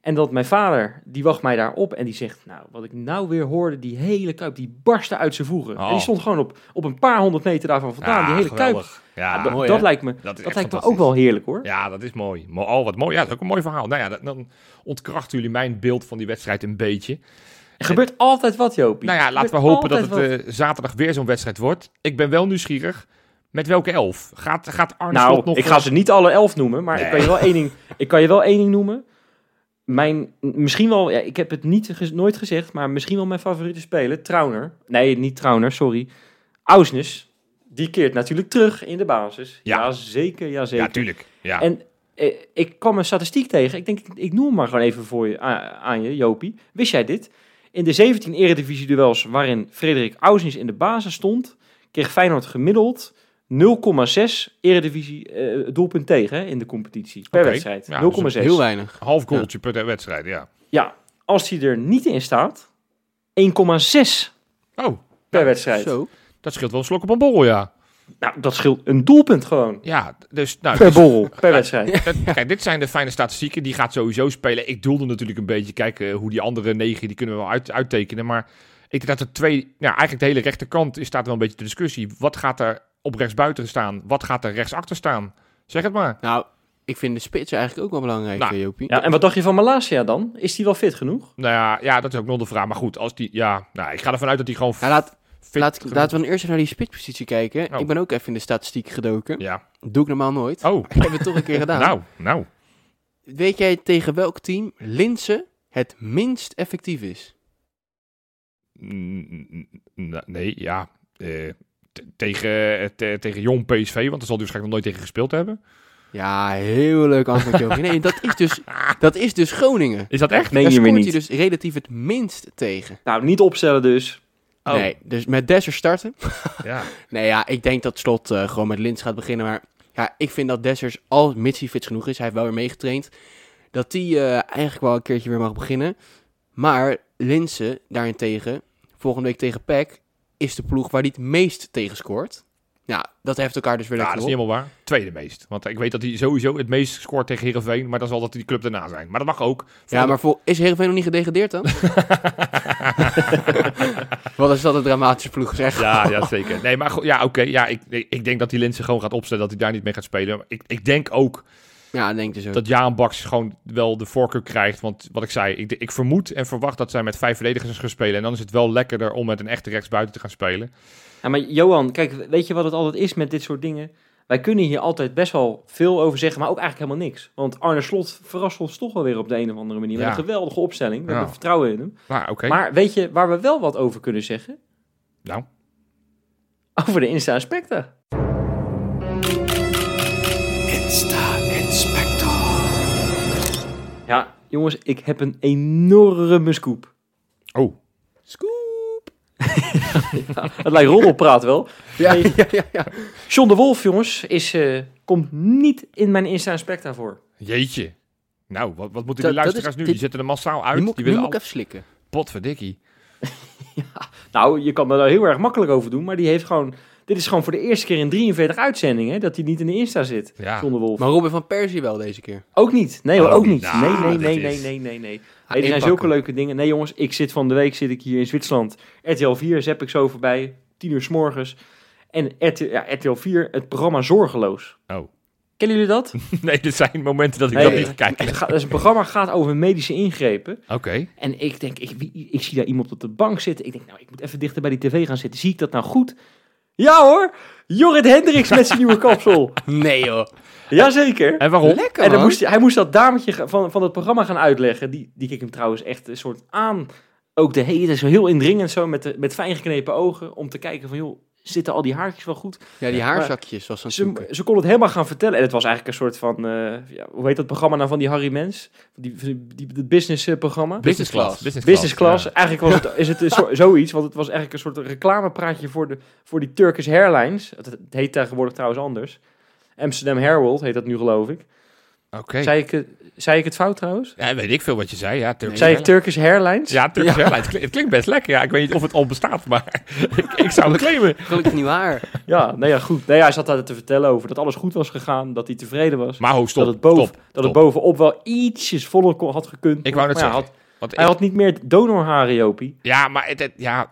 En dat mijn vader, die wacht mij daar op en die zegt, nou, wat ik nou weer hoorde, die hele kuip, die barstte uit zijn voegen. En Oh. die stond gewoon op, op een paar honderd meter daarvan vandaan, Ja, die hele kuip. Ja, Ja, dat, mooi, dat lijkt me, dat lijkt me ook wel heerlijk hoor. Ja, dat is mooi. Mo- Oh, wat mooi. Ja, dat is ook een mooi verhaal. Nou ja, dat- dan ontkrachten jullie mijn beeld van die wedstrijd een beetje. Er gebeurt altijd wat, Jopie. Nou ja, Er laten we hopen dat het eh, zaterdag weer zo'n wedstrijd wordt. Ik ben wel nieuwsgierig. Met welke elf? Gaat, gaat Arne Nou, Slot nog... ik ga ze niet alle elf noemen, maar ik, kan je wel één ding, ik kan je wel één ding noemen. Mijn, misschien wel, ja, ik heb het niet, nooit gezegd, maar misschien wel mijn favoriete speler, Trauner. Nee, niet Trauner, sorry. Ausnes, die keert natuurlijk terug in de basis. Ja. Ja, zeker, ja zeker. Ja, tuurlijk. Ja. En eh, ik kwam een statistiek tegen. Ik denk, ik, ik noem hem maar gewoon even voor je, aan je, Jopie. Wist jij dit? In de 17 eredivisie-duels waarin Frederik Ausnes in de basis stond, kreeg Feyenoord gemiddeld 0,6 eredivisie eh, doelpunt tegen hè, in de competitie per wedstrijd. Ja, 0,6. dat Heel weinig. Half goaltje per wedstrijd, ja. Ja, als hij er niet in staat, 1,6 Oh, per wedstrijd. Zo. dat scheelt wel een slok op een borrel, ja. Nou, dat scheelt een doelpunt gewoon. Ja, dus... Nou, Per dus- borrel, per wedstrijd. Eh, Kijk, dit zijn de fijne statistieken. Die gaat sowieso spelen. Ik doelde natuurlijk een beetje kijken hoe die andere negen, die kunnen we wel uit, uittekenen. Maar ik denk dat er twee, nou eigenlijk de hele rechterkant is staat wel een beetje de discussie. Wat gaat er op rechtsbuiten staan? Wat gaat er rechtsachter staan? Zeg het maar. Nou, ik vind de spits eigenlijk ook wel belangrijk, Nou, eh, Jopie. Ja, en wat dacht je van Malasia dan? Is die wel fit genoeg? Nou ja, ja, dat is ook nog de vraag. Maar goed, als die, ja, nou, ik ga ervan uit dat hij gewoon Ja, laat, fit laat, genoeg- laten we dan eerst even naar die spitspositie kijken. Oh. Ik ben ook even in de statistiek gedoken. Ja. Dat doe ik normaal nooit. Oh, Ik heb het toch een keer gedaan. nou, nou. Weet jij tegen welk team Linse het minst effectief is? Nee, ja. eh, t- tegen, te- tegen jong PSV, want daar zal hij waarschijnlijk nog nooit tegen gespeeld hebben. Ja, heel leuk antwoord. Nee, dat is dus, dat is dus Groningen. Is dat echt? Meen Daar je me scoort niet? hij dus relatief het minst tegen. Nou, niet opstellen dus. Oh. Nee, dus met Desser starten. Ja. Nee, ja, ik denk dat Slot eh, gewoon met Lins gaat beginnen. Maar ja, ik vind dat Dessers, al mits hij fit genoeg is, hij heeft wel weer meegetraind, dat die eh, eigenlijk wel een keertje weer mag beginnen. Maar Linsen daarentegen, volgende week tegen PEC, is de ploeg waar hij het meest tegen scoort. Ja, dat heeft elkaar dus weer Ja, dat is niet helemaal waar. Tweede meest. Want ik weet dat hij sowieso het meest scoort tegen Heerenveen. Maar dan zal dat die club daarna zijn. Maar dat mag ook. Ja, maar vol, is Heerenveen nog niet gedegradeerd dan? Wat is dat een dramatische ploeg zeg. Ja, ja zeker. Nee, maar ja, oké. ja, ik, ik ik denk dat die Linse gewoon gaat opstellen. Dat hij daar niet mee gaat spelen. Maar Ik, ik denk ook Ja, denk dus ook. dat Jaan Baks gewoon wel de voorkeur krijgt. Want wat ik zei, ik, ik vermoed en verwacht dat zij met vijf verdedigers gaan spelen. En dan is het wel lekkerder om met een echte rechtsbuiten te gaan spelen. Ja, maar Johan, kijk, weet je wat het altijd is met dit soort dingen? Wij kunnen hier altijd best wel veel over zeggen, maar ook eigenlijk helemaal niks. Want Arne Slot verrast ons toch wel weer op de een of andere manier. Met Ja. een geweldige opstelling. We Ja. hebben vertrouwen in hem. Nou, oké. Maar weet je waar we wel wat over kunnen zeggen? Nou. Over de Insta Inspector. Ja, jongens, ik heb een enorme scoop. Oh, Scoop! Het lijkt roddelpraat wel. Ja, Nee. ja, ja, ja. John de Wolf, jongens, is, eh, komt niet in mijn Insta Inspector voor. jeetje. Nou, wat, wat moeten die luisteraars is- nu? dit- Die zitten er massaal uit. Die moet, die willen moet al... ik even slikken. Potverdikkie. Nou, je kan er heel erg makkelijk over doen, maar die heeft gewoon... Dit is gewoon voor de eerste keer in 43 uitzendingen dat hij niet in de Insta zit, Ja. John de Wolf. Maar Robin van Persie wel deze keer. Ook niet. Nee Oh, ook niet. nou, nee, nee, nee, nee, nee, nee, nee. Nee, Ah, er zijn zulke leuke dingen. Nee jongens, ik zit van de week zit ik hier in Zwitserland. RTL 4 zap ik zo voorbij. 10 uur s morgens. En RTL, ja, RTL 4, het programma Zorgeloos. Oh. Kennen jullie dat? Nee, er zijn momenten dat ik Nee, dat niet ga kijken. Het gaat- is een programma gaat over medische ingrepen. Oké. En ik denk, ik, wie- ik zie daar iemand op de bank zitten. Ik denk, nou, ik moet even dichter bij die tv gaan zitten. Zie ik dat nou goed? Ja hoor, Jorrit Hendricks met zijn nieuwe kapsel. Nee joh. Jazeker. En waarom? Lekker En dan man. moest hij, hij moest dat dametje van, van het programma gaan uitleggen. Die, die keek hem trouwens echt een soort aan. Ook de hele, zo heel indringend zo, met, de, met fijn geknepen ogen. Om te kijken van, joh, zitten al die haartjes wel goed? Ja, die haarzakjes was Ze, ze kon het helemaal gaan vertellen. En het was eigenlijk een soort van, eh, ja, hoe heet dat programma nou van die Harry Mens? Die, die, die, het business eh, programma. Business class. Business Business class. ja. Eigenlijk was het, is het zoiets, want het was eigenlijk een soort reclamepraatje voor, de, voor die Turkish Airlines. Het, het heet tegenwoordig trouwens anders. Amsterdam Herald heet dat nu geloof ik. Oké. Zei, ik, het- zei ik het fout trouwens? Ja, weet ik veel wat je zei. Ja, Turkish Zei ik. Turkish Airlines? Ja, Turkish Ja. Airlines. Het klinkt best lekker. Ja, ik weet niet of het al bestaat, maar ik, ik zou het claimen. Gelukkig niet waar. Ja, nou ja, goed. Nee, hij zat daar te vertellen over dat alles goed was gegaan, dat hij tevreden was. Maar ho, stop. dat het, boven, stop, dat het stop. bovenop wel ietsjes voller kon- had gekund. Ik wou net ja, zeggen. had- Want hij ik- had niet meer donorharen, Jopie. Ja, maar het, het- ja,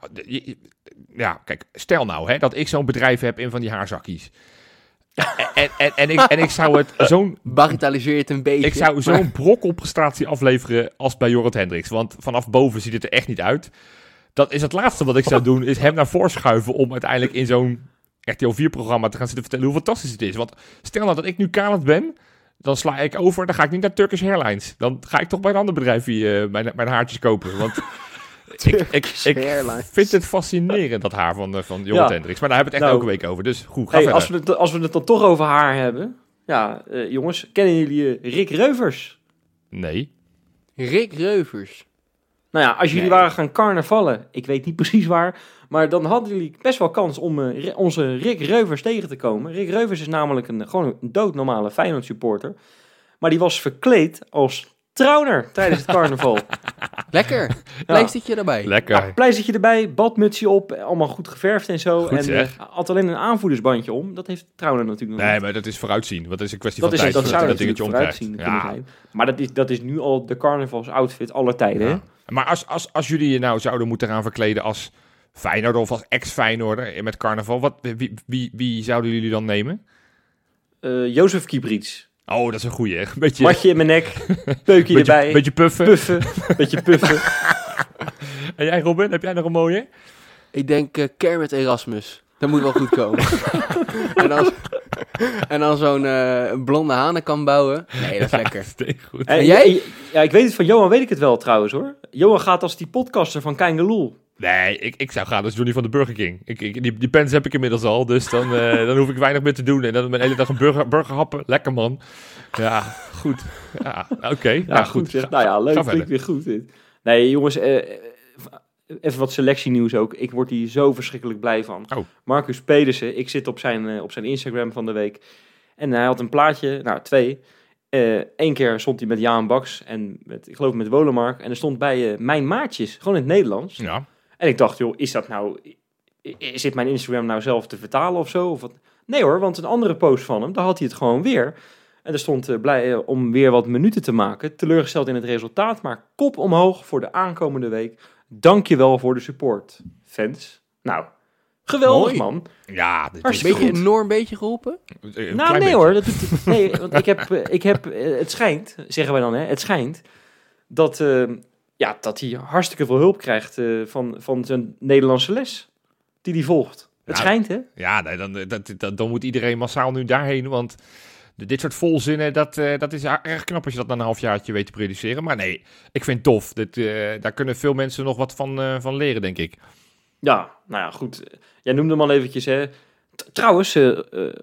ja, kijk, stel nou hè, dat ik zo'n bedrijf heb in van die haarzakjes. En, en, en, ik, en ik zou het zo'n Bagatelliseer het een beetje. ik zou zo'n brok op prestatie afleveren als bij Jorrit Hendricks. Want vanaf boven ziet het er echt niet uit. Dat is het laatste wat ik zou doen, is hem naar voren schuiven om uiteindelijk in zo'n RTL 4-programma te gaan zitten vertellen hoe fantastisch het is. Want stel nou dat ik nu kalend ben, dan sla ik over, dan ga ik niet naar Turkish Airlines. Dan ga ik toch bij een ander bedrijf hier, eh, mijn, mijn haartjes kopen. Want ik, ik, vind het fascinerend, dat haar van, eh, van Jorrit Ja. Hendricks. Maar daar hebben we het echt Nou. elke week over. Dus goed, ga Hey, verder. als, we het, als we het dan toch over haar hebben. Ja, eh, jongens, kennen jullie eh, Rick Reuvers? Nee. Rick Reuvers. Nou ja, als jullie Nee. waren gaan carnavallen, ik weet niet precies waar, maar dan hadden jullie best wel kans om eh, onze Rick Reuvers tegen te komen. Rick Reuvers is namelijk een, gewoon een doodnormale Feyenoord supporter, maar die was verkleed als trouwner tijdens het carnaval. Lekker. Pleistertje erbij. Lekker. Ja, pleistertje erbij, badmutsje op, allemaal goed geverfd en zo. Goed, en zeg. eh, had alleen een aanvoerdersbandje om. Dat heeft trouwner natuurlijk nog Nee, niet. maar dat is vooruitzien. Want dat is een kwestie Dat, van is, tijd. dat zou natuurlijk dingetje vooruitzien zijn. Maar dat is, dat is nu al de carnavalsoutfit aller tijden. hè? Ja. Maar als, als, als jullie je nou zouden moeten gaan verkleden als Feyenoorder of als ex-Feyenoorder met carnaval, wat, wie, wie, wie zouden jullie dan nemen? Eh, Jozef Kiebrits. Oh, dat is een goeie. hè? Een beetje, Matje in mijn nek, peukje beetje, erbij, beetje puffen. puffen, beetje puffen. En jij Robin, heb jij nog een mooie? Ik denk eh, Kermit Erasmus. Dat moet wel goed komen. en dan, en dan zo'n eh, blonde hanen kan bouwen. Nee, dat is lekker. Goed. En jij? Ja, ik weet het van Johan, weet ik het wel trouwens hoor. Johan gaat als die podcaster van Kangeloel. Nee, ik, ik zou gaan als Johnny van de Burger King. Ik, ik, die, die pens heb ik inmiddels al, dus dan, eh, dan hoef ik weinig meer te doen. En dan mijn hele dag een burger, burger happen. Lekker man. Ja, goed. Ja, oké. Ja, Ja, goed. zeg. Nou ja, leuk. Ga Klinkt weer goed dit. Nee, jongens, eh, even wat selectienieuws ook. Ik word hier zo verschrikkelijk blij van. Oh. Marcus Pedersen, ik zit op zijn, eh, op zijn Instagram van de week. En hij had een plaatje, nou twee. Eén keer stond hij met Jaan Baks en met, ik geloof met Wolemark. En er stond bij Mijn Maatjes, gewoon in het Nederlands. Ja. En ik dacht, joh, is dat nou... Zit mijn Instagram nou zelf te vertalen of zo? Of wat? Nee hoor, want een andere post van hem, daar had hij het gewoon weer. En er stond eh, blij eh, om weer wat minuten te maken. Teleurgesteld in het resultaat, maar kop omhoog voor de aankomende week. Dankjewel voor de support, fans. Nou, geweldig Mooi. man. Ja, dit is Hartstikke Beetje enorm beetje geholpen. een nou nee beetje. hoor, dat doet het, nee, want ik heb, eh, ik heb eh, het schijnt, zeggen wij dan hè, het schijnt, dat, eh, ja, dat hij hartstikke veel hulp krijgt eh, van, van zijn Nederlandse les die hij volgt. Het Ja. schijnt hè. Ja, nee, dan, dat, dat, dan moet iedereen massaal nu daarheen. Want dit soort volzinnen, dat, eh, dat is erg knap als je dat na een halfjaartje weet te produceren. Maar nee, ik vind het tof. Dit, eh, daar kunnen veel mensen nog wat van, van leren, denk ik. Ja, nou ja, goed. Jij noemde hem al eventjes, hè. T- Trouwens,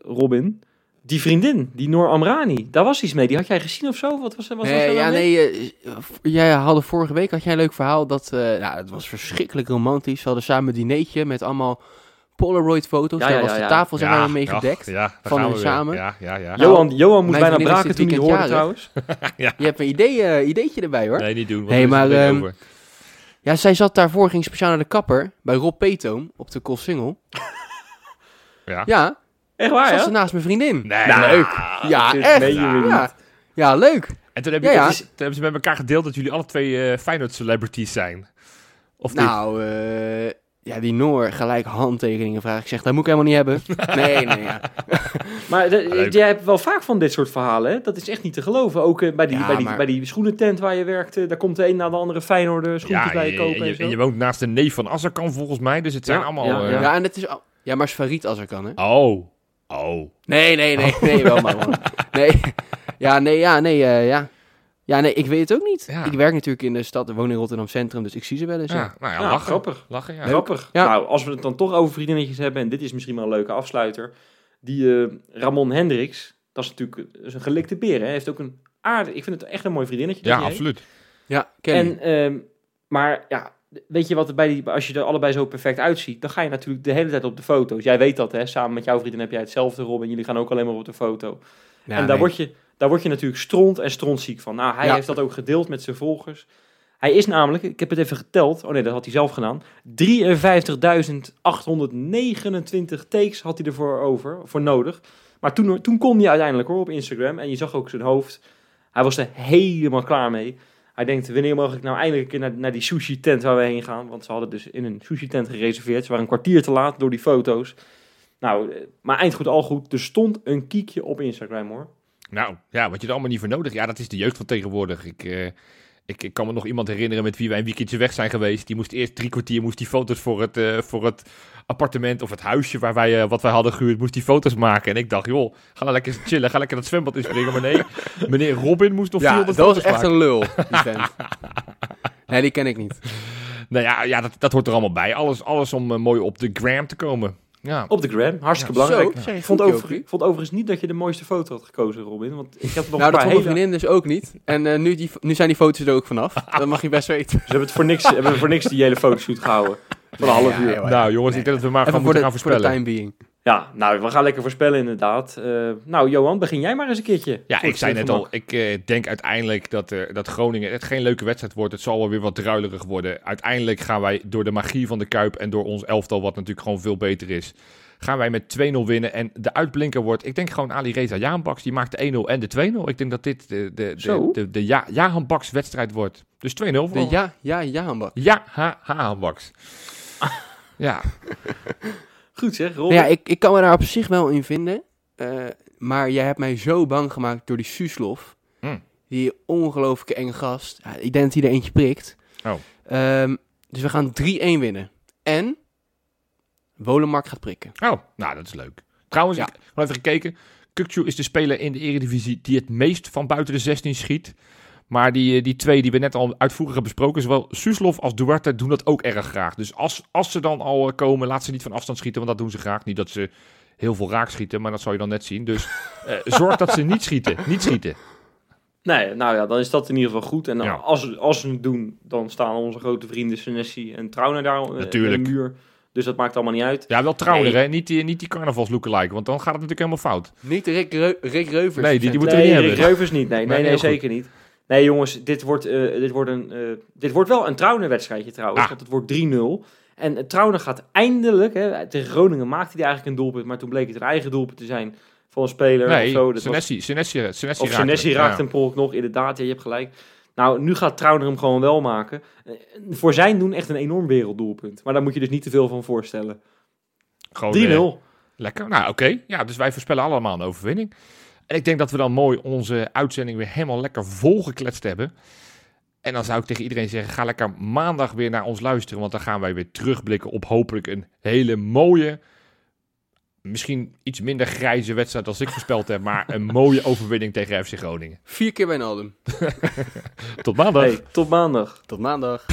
Robin, die vriendin, die Noor Amrani, daar was iets mee. Die had jij gezien of zo? Wat was, wat was Nee, er ja, nou mee? nee, eh, v- jij hadden vorige week had jij een leuk verhaal dat, eh nou, het was verschrikkelijk romantisch. We hadden samen een dinertje met allemaal Polaroid-foto's. Ja, Daar ja, was ja, de ja. tafel maar ja, mee ja, gedekt. Ja, daar Van hun samen. Ja, ja, ja. Johan, Johan moest mijn bijna braken toen hij hoorde trouwens. Je hebt een idee, eh, ideetje erbij hoor. Nee, niet doen. Nee, maar, ehm, over. Ja, zij zat daarvoor, ging speciaal naar de kapper bij Rob Peetoom op de Koolsingel. Ja. Ja, Echt waar, zat ja? ze naast mijn vriendin. Nee, Nou, leuk. Ja, dit echt. meen je weer Ja. niet. ja, leuk. En toen, heb Ja, je, ja. toen hebben ze met elkaar gedeeld dat jullie alle twee eh Feyenoord celebrities zijn. Of niet? Nou, eh, ja, die Noor gelijk handtekeningen vragen. Ik zeg, dat moet ik helemaal niet hebben. Nee, nee, ja. Maar de- Leuk. jij hebt wel vaak van dit soort verhalen, hè? Dat is echt niet te geloven. Ook eh, bij, die, Ja, bij, die, maar- bij die schoenentent waar je werkte, daar komt de een na de andere Feyenoord schoentjes bij je en kopen en, je, zo. en je woont naast de neef van Azarkan volgens mij, dus het zijn Ja, allemaal... ja, eh, ja. Ja, en het is... al- Ja, maar Farid als er kan, hè? Oh, oh. Nee, nee, nee, nee, wel maar man. Nee, ja, nee, ja, nee, eh, ja. Ja, nee, ik weet het ook niet. Ja. Ik werk natuurlijk in de stad, woon in Rotterdam Centrum, dus ik zie ze wel eens. Ja, Ja. nou ja, Ja, lachen. grappig. Lachen, ja. Grappig. Ja. Nou, als we het dan toch over vriendinnetjes hebben, en dit is misschien wel een leuke afsluiter. Die eh, Ramon Hendricks, dat is natuurlijk eh, dat is een gelikte beer. Hè? Hij heeft ook een aardig, ik vind het echt een mooi vriendinnetje. dat Ja, hij heeft. absoluut. Ja, ken En, ehm, maar ja, weet je wat er bij die, als je er allebei zo perfect uitziet, dan ga je natuurlijk de hele tijd op de foto's. Jij weet dat, hè? Samen met jouw vriendin heb jij hetzelfde, Robin. Jullie gaan ook alleen maar op de foto. en daar, word je, daar word je natuurlijk stront en strontziek van. Nou, hij Ja. heeft dat ook gedeeld met zijn volgers. Hij is namelijk, ik heb het even geteld, oh nee, dat had hij zelf gedaan. 53.829 takes had hij ervoor over, voor nodig. Maar toen, toen kon hij uiteindelijk hoor op Instagram. En je zag ook zijn hoofd. Hij was er helemaal klaar mee. Hij denkt, wanneer mag ik nou eindelijk een keer naar, die sushi tent waar we heen gaan? Want ze hadden dus in een sushi tent gereserveerd. Ze waren een kwartier te laat door die foto's. Nou, eh, maar eind goed al goed. Er stond een kiekje op Instagram hoor. Nou, ja, wat je er allemaal niet voor nodig. Ja, dat is de jeugd van tegenwoordig. Ik, eh, ik, ik kan me nog iemand herinneren met wie wij een weekendje weg zijn geweest. Die moest eerst drie kwartier moest die foto's voor het, eh, voor het appartement of het huisje waar wij, eh, wat wij hadden gehuurd, moest die foto's maken. En ik dacht, joh, ga nou lekker chillen, ga lekker dat zwembad inspringen. Maar nee, meneer Robin moest nog Ja, 400 dat was echt maken. een lul, die vent. Nee, die ken ik niet. Nou ja, ja dat, dat hoort er allemaal bij. Alles, alles om eh, mooi op de gram te komen. Ja, Op de gram, hartstikke Ja, belangrijk. Zo, Ik vond, over, vond overigens niet dat je de mooiste foto had gekozen, Robin. Want ik heb nog Nou, een dat paar vond mijn hele... vriendin dus ook niet. En eh, nu, die, nu zijn die foto's er ook vanaf. Dat mag je best weten. Ze hebben, het voor niks, hebben voor niks die hele fotoshoot gehouden. Van een half Ja, uur. ja, nou jongens, ik denk dat we maar Even gewoon voor moeten de, gaan voor de voorspellen. time being. Ja, nou, we gaan lekker voorspellen inderdaad. Eh, nou, Johan, begin jij maar eens een keertje. Ja, ik zei net al, ik eh, denk uiteindelijk dat, eh, dat Groningen het geen leuke wedstrijd wordt. Het zal wel weer wat druilerig worden. Uiteindelijk gaan wij door de magie van de Kuip en door ons elftal, wat natuurlijk gewoon veel beter is, gaan wij met 2-0 winnen. En de uitblinker wordt, ik denk gewoon Ali Reza Jaanbaks, die maakt de 1-0 en de 2-0. Ik denk dat dit de, de, de, de, de ja, Jaanbaks wedstrijd wordt. Dus 2-0 voor De ja, ja, ja, Bak. Ja, ha, Jaanbaks. Ja, Goed zeg, Nou Robin. ja, ik, ik kan me daar op zich wel in vinden. eh, maar jij hebt mij zo bang gemaakt door die Suslof. Hmm. Die ongelooflijke enge gast. Ja, ik denk dat hij er eentje prikt. Oh. Ehm, dus we gaan 3-1 winnen. En Wolemark gaat prikken. Oh, nou, dat is leuk. Trouwens, Ja. ik heb even gekeken. Kukcu is de speler in de Eredivisie die het meest van buiten de 16 schiet. Maar die, eh, die twee die we net al uitvoerig hebben besproken, zowel Suslov als Duarte doen dat ook erg graag. Dus als, als ze dan al eh, komen, laat ze niet van afstand schieten, want dat doen ze graag. Niet dat ze heel veel raak schieten, maar dat zal je dan net zien. Dus eh, zorg dat ze niet schieten. Niet schieten. Nee, nou ja, dan is dat in ieder geval goed. En dan Ja. als, als ze het doen, dan staan onze grote vrienden Senesi en Trauner daar Natuurlijk. in de muur. Dus dat maakt allemaal niet uit. Ja, wel trouwner, Nee. hè? Niet die, niet die carnavals lookalike, want dan gaat het natuurlijk helemaal fout. Niet Rick, Reu- Rick Reuvers. Nee, die- die moeten we niet Rick hebben. Reuvers niet. Nee, nee, Nee, nee, heel goed. zeker niet. Nee, jongens, dit wordt, eh, dit wordt, een, eh, dit wordt wel een Trauner wedstrijdje trouwens. Ah. Want het wordt 3-0. En uh, Trauner gaat eindelijk, hè, tegen Groningen maakte hij eigenlijk een doelpunt. Maar toen bleek het een eigen doelpunt te zijn van een speler. of Nee, zo. Dat was- Senesi, Senesi, Senesi Of raakt Senesi hem. raakt ongeluk nog, inderdaad. Ja, je hebt gelijk. Nou, nu gaat Trauner hem gewoon wel maken. Eh, Voor zijn doen echt een enorm werelddoelpunt. Maar daar moet je dus niet te veel van voorstellen. 3-0. Gewoon, eh, Lekker. Nou, oké. Ja, dus wij voorspellen allemaal een overwinning. En ik denk dat we dan mooi onze uitzending weer helemaal lekker volgekletst hebben. En dan zou ik tegen iedereen zeggen, ga lekker maandag weer naar ons luisteren. Want dan gaan wij weer terugblikken op hopelijk een hele mooie, misschien iets minder grijze wedstrijd als ik voorspeld heb. Maar een mooie overwinning tegen FC Groningen. Vier keer bij Naldum. Tot maandag. Hey, tot maandag. Tot maandag.